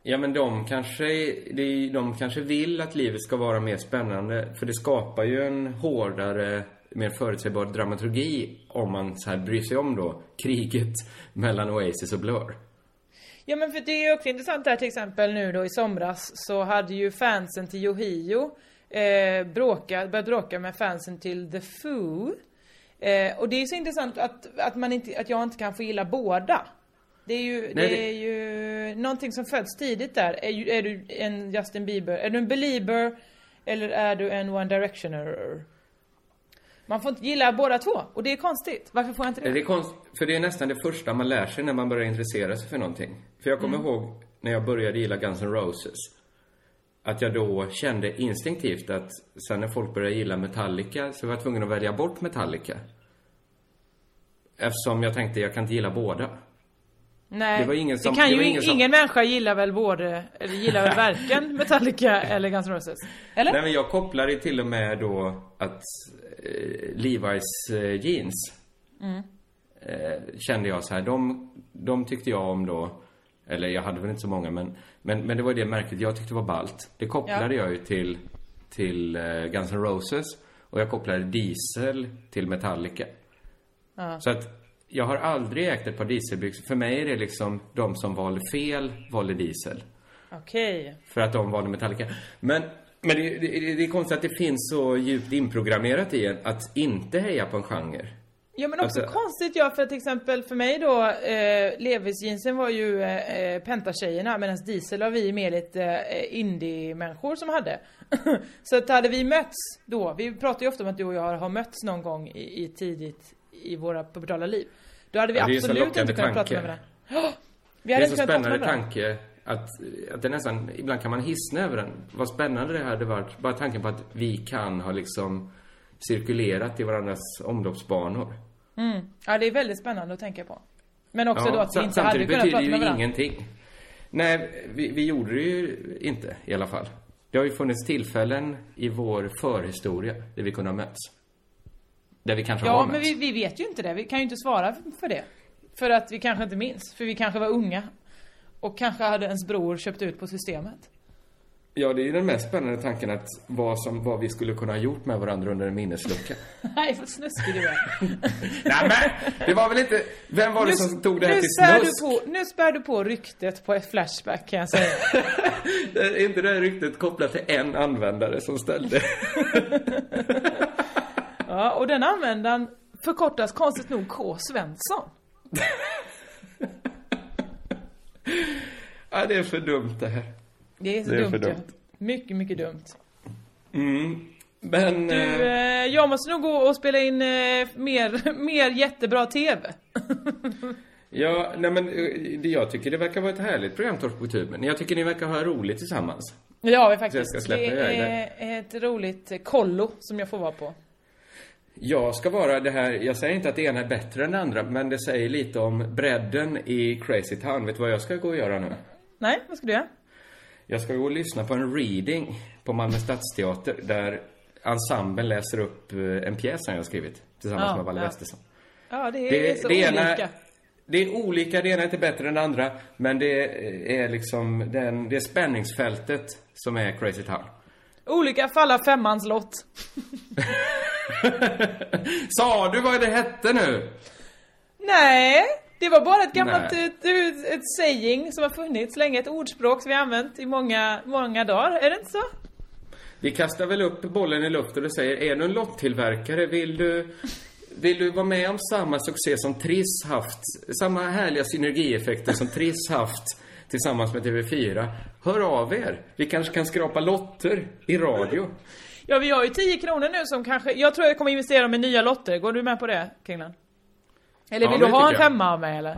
Ja men de kanske, de kanske vill att livet ska vara mer spännande. För det skapar ju en hårdare, mer förutsägbar dramaturgi om man så här bryr sig om då kriget <laughs> mellan Oasis och Blur.
Ja men för det är också intressant där till exempel nu då i somras så hade ju fansen till Yohio eh, bråkat, börjat bråka med fansen till The Foo. Eh, och det är så intressant att, att, man inte, att jag inte kan få gilla båda. Det är ju,
Nej,
det
det-
är ju någonting som föds tidigt där. Är, ju, är du en Justin Bieber, är du en belieber eller är du en One Directioner? Man får inte gilla båda två och det är konstigt. Varför får jag inte det?
Det är konst, för det är nästan det första man lär sig när man börjar intressera sig för någonting. För jag kommer
Mm.
ihåg när jag började gilla Guns N' Roses. Att jag då kände instinktivt att sen när folk började gilla Metallica så var jag tvungen att välja bort Metallica. Eftersom jag tänkte jag kan inte gilla båda.
Nej,
Det ingen som-
det kan
det
ju ingen
som-
ingen människa gillar väl både, eller gillar väl <laughs> varken Metallica eller Guns N' Roses? Eller?
Nej men jag kopplade till och med då att eh, Levi's eh, jeans
Mm.
eh, kände jag så här, de, de tyckte jag om då, eller jag hade väl inte så många men, men, men det var det märket jag tyckte var ballt. Det kopplade
Ja.
jag ju till, till eh, Guns N' Roses och jag kopplade Diesel till Metallica.
Ja.
Så att jag har aldrig ägt ett par dieselbyxor. För mig är det liksom de som valde fel valde diesel.
Okej.
För att de valde Metallica. Men, men det, det, det är konstigt att det finns så djupt inprogrammerat i en att inte heja på en genre.
Ja men också
Alltså-
konstigt ja, för till exempel för mig då, eh, Levis jeansen var ju eh, pentatjejerna medan Diesel var vi mer lite eh, indie-människor som hade. <laughs> så att hade vi mötts då, vi pratar ju ofta om att du och jag har mötts någon gång i, i tidigt i våra pubertala liv. Då hade vi
Ja, det är så
absolut inte kunnat prata
tanke.
med varandra. Ja, <gasps> vi
Det
hade
är så
inte kunnat prata med
spännande tanke att, att det nästan, ibland kan man hissna över den. Vad spännande det hade varit. Bara tanken på att vi kan ha liksom cirkulerat i varandras omloppsbanor.
Mm. Ja det är väldigt spännande att tänka på. Men också då att vi inte hade
samtidigt
kunnat
betyder
prata
ju
med varandra.
ingenting. Nej, vi, vi gjorde det ju inte i alla fall. Det har ju funnits tillfällen i vår förhistoria där vi kunde ha mötts. Där vi kanske har
Ja,
mötts.
men vi, vi vet ju inte det. Vi kan ju inte svara för det. För att vi kanske inte minns. För vi kanske var unga. Och kanske hade ens bror köpt ut på systemet.
Ja, det är ju den mest spännande tanken att vad, som, vad vi skulle kunna ha gjort med varandra under en minneslucka. <laughs>
Nej, vad snuskig du är. <laughs>
Nej men, det var väl inte... Vem var det som tog det här
nu
till snusk?
du på, Nu spär du på ryktet på ett Flashback kan jag säga. <laughs>
Är inte det här ryktet kopplat till en användare som ställde?
Ja, och den användaren förkortas konstigt nog K. Svensson.
ja, det är för dumt det här.
Det är så
Det är
dumt,
för
ja.
dumt.
Mycket, mycket dumt.
Mm. Men...
Du,
eh,
eh, jag måste nog gå och spela in eh, mer, <laughs> mer jättebra TV. <laughs>
Ja, nej men eh, det jag tycker det verkar vara ett härligt program, Torsk på tuben. Jag tycker ni verkar ha roligt tillsammans.
Det har vi faktiskt. det är ett roligt kollo som jag får vara på.
Jag ska vara det här, jag säger inte att det ena är bättre än det andra, men det säger lite om bredden i Crazy Town. Vet du vad jag ska gå och göra nu?
Nej, vad ska du göra?
Jag ska gå och lyssna på en reading på Malmö Stadsteater där ensemblen läser upp eh, en pjäs som jag har skrivit tillsammans
Ja,
med Valle
ja.
Westesson.
Ja, det är så
det
olika.
ena, det är olika, det ena är inte bättre än det andra, men det är liksom den, det är spänningsfältet som är Crazy Town.
Olika faller femmans lott. <laughs>
Sa du vad det hette nu?
Nej, det var bara ett gammalt ett, ett, saying som har funnits länge, ett ordspråk som vi har använt i många, många dagar. Är det inte så?
Vi kastar väl upp bollen i luften och säger, är du en lottillverkare, vill du, vill du vara med om samma succé som Triss haft, samma härliga synergieffekter som Triss haft tillsammans med TV4? Hör av er! Vi kanske kan skrapa lotter i radio.
Ja, vi har ju 10 kronor nu som kanske... Jag tror jag kommer investera dem i nya lotter. Går du med på det, Kringlan? Eller
Ja,
vill
men
du ha en femma av mig eller?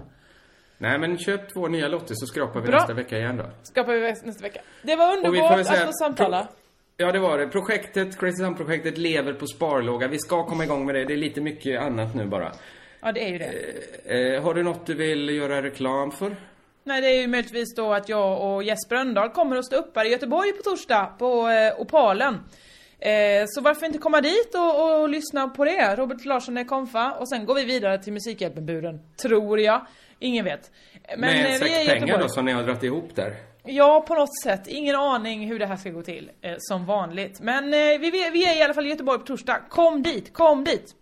Nej men köp två nya lotter så skrapar vi
Bra.
nästa vecka igen då.
Skapar vi nästa vecka. Det var underbart
säga-
att få samtala.
Ja, det var det. Projektet, Crazy Town-projektet lever på sparlåga. Vi ska komma igång med det. Det är lite mycket annat nu bara.
Ja, det är ju det.
Eh, har du något du vill göra reklam för?
Nej, det är ju möjligtvis då att jag och Jesper Rönndahl kommer att stå upp här i Göteborg på torsdag på eh, Opalen. Eh, så varför inte komma dit och, och, lyssna på det? Robert Larsson är konfa och sen går vi vidare till Musikhjälpen-buren. Tror jag. Ingen vet. Men
med
eh, är i
säck pengar då som ni har dragit ihop där?
Ja, på något sätt. Ingen aning hur det här ska gå till, eh, som vanligt. Men eh, vi, vi är i alla fall i Göteborg på torsdag. Kom dit, kom dit!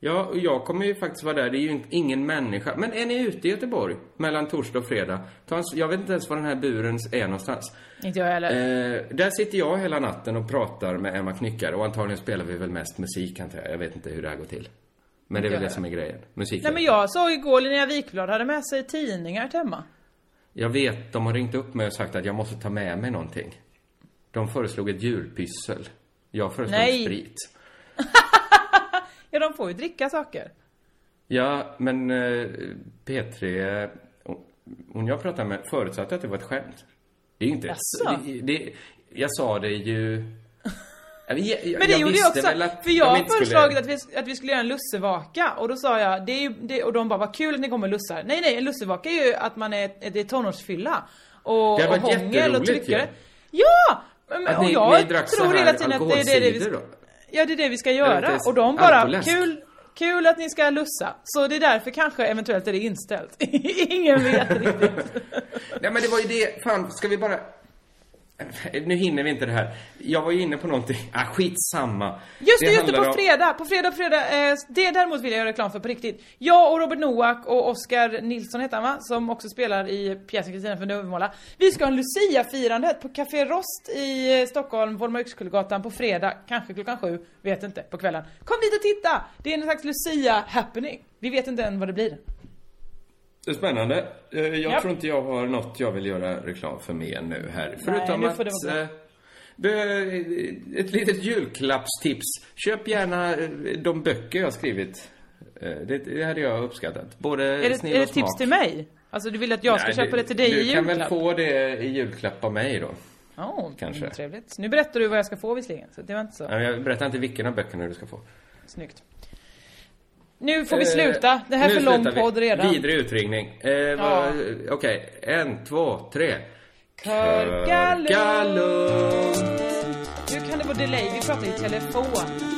Ja, och jag kommer ju faktiskt vara där. Det är ju inte- ingen människa. Men är ni ute i Göteborg mellan torsdag och fredag? Ta en, jag vet inte ens var den här buren är någonstans.
Inte jag heller.
Eh, där sitter jag hela natten och pratar med Emma Knyckare och antagligen spelar vi väl mest musik antar jag. Jag vet inte hur det här går till. Men det är väl det som är grejen. Musik.
Nej men jag såg igår Linnea Wikblad hade med sig tidningar till hemma.
Jag vet, de har ringt upp mig och sagt att jag måste ta med mig någonting. De föreslog ett djurpyssel. Jag föreslog
Nej.
sprit. <laughs>
Ja, de får ju dricka saker.
Ja, men eh, P3, hon- hon jag pratade med förutsatte att det var ett skämt. Det är ju inte...
Jaså?
Det, det, jag sa det ju... Jag, jag,
Men det
jag
gjorde jag också.
att
för jag har
inte skulle-
föreslagit att, vi, att vi skulle göra en lussevaka. Och då sa jag, det är ju, det, och de bara, vad kul att ni kommer lussar. Nej, nej, en lussevaka är ju att man är, det är tonårsfylla. Och,
Det
och hångel och tryckare.
ju.
Ja! Men,
Att
och
ni-
jag
ni
tror hela tiden att det är det, vi
då?
Ja, det är det vi ska göra. Och de bara,
alkoläsk.
kul, kul att ni ska lussa. Så det är därför kanske eventuellt är det inställt. <laughs> Ingen vet riktigt.
Nej men det var ju det, fan ska vi bara... Nu hinner vi inte det här. Jag var ju inne på någonting, ah skitsamma.
Just det, just det, på
om-
fredag, på fredag, fredag. Eh, det däremot vill jag göra reklam för på riktigt. Jag och Robert Noack och Oskar Nilsson heter han va? Som också spelar i pjäsen Kristina från Duvemåla. Vi ska ha en Lucia-firande på Café Rost i eh, Stockholm, Volmarkskullgatan på fredag, kanske klockan sju, vet inte, på kvällen. Kom dit och titta! Det är en slags Lucia-happening. Vi vet inte än vad det blir.
Det är Spännande. Eh, Jag
Ja.
tror inte jag har något jag vill göra reklam för mer nu här. Förutom
nu det
att... eh, be- Ett litet julklappstips. Köp gärna eh, de böcker jag har skrivit. Det, det hade jag uppskattat. Både
Är det,
snill
är det ett tips
smak.
till mig? Alltså du vill att jag ska
Nej,
köpa det till dig
Du
i
kan väl
julklapp?
få det i julklapp av mig då.
Ja,
Kanske.
mm, trevligt. Nu berättar du vad jag ska få visserligen, så det var inte så.
Nej, Jag berättar inte vilken av böckerna du ska få.
Snyggt. Nu får vi
Eh,
sluta. Det här är för lång podd redan.
Vidrig utringning. Eh, vad- Okej, en, två, tre. Lugnt.
Nu kan det vara delay, vi pratar i telefon.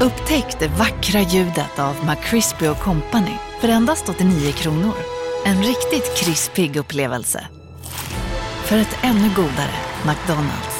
Upptäck det vackra ljudet av McCrispy Company för endast 89 kronor. En riktigt krispig upplevelse. För ett ännu godare McDonalds.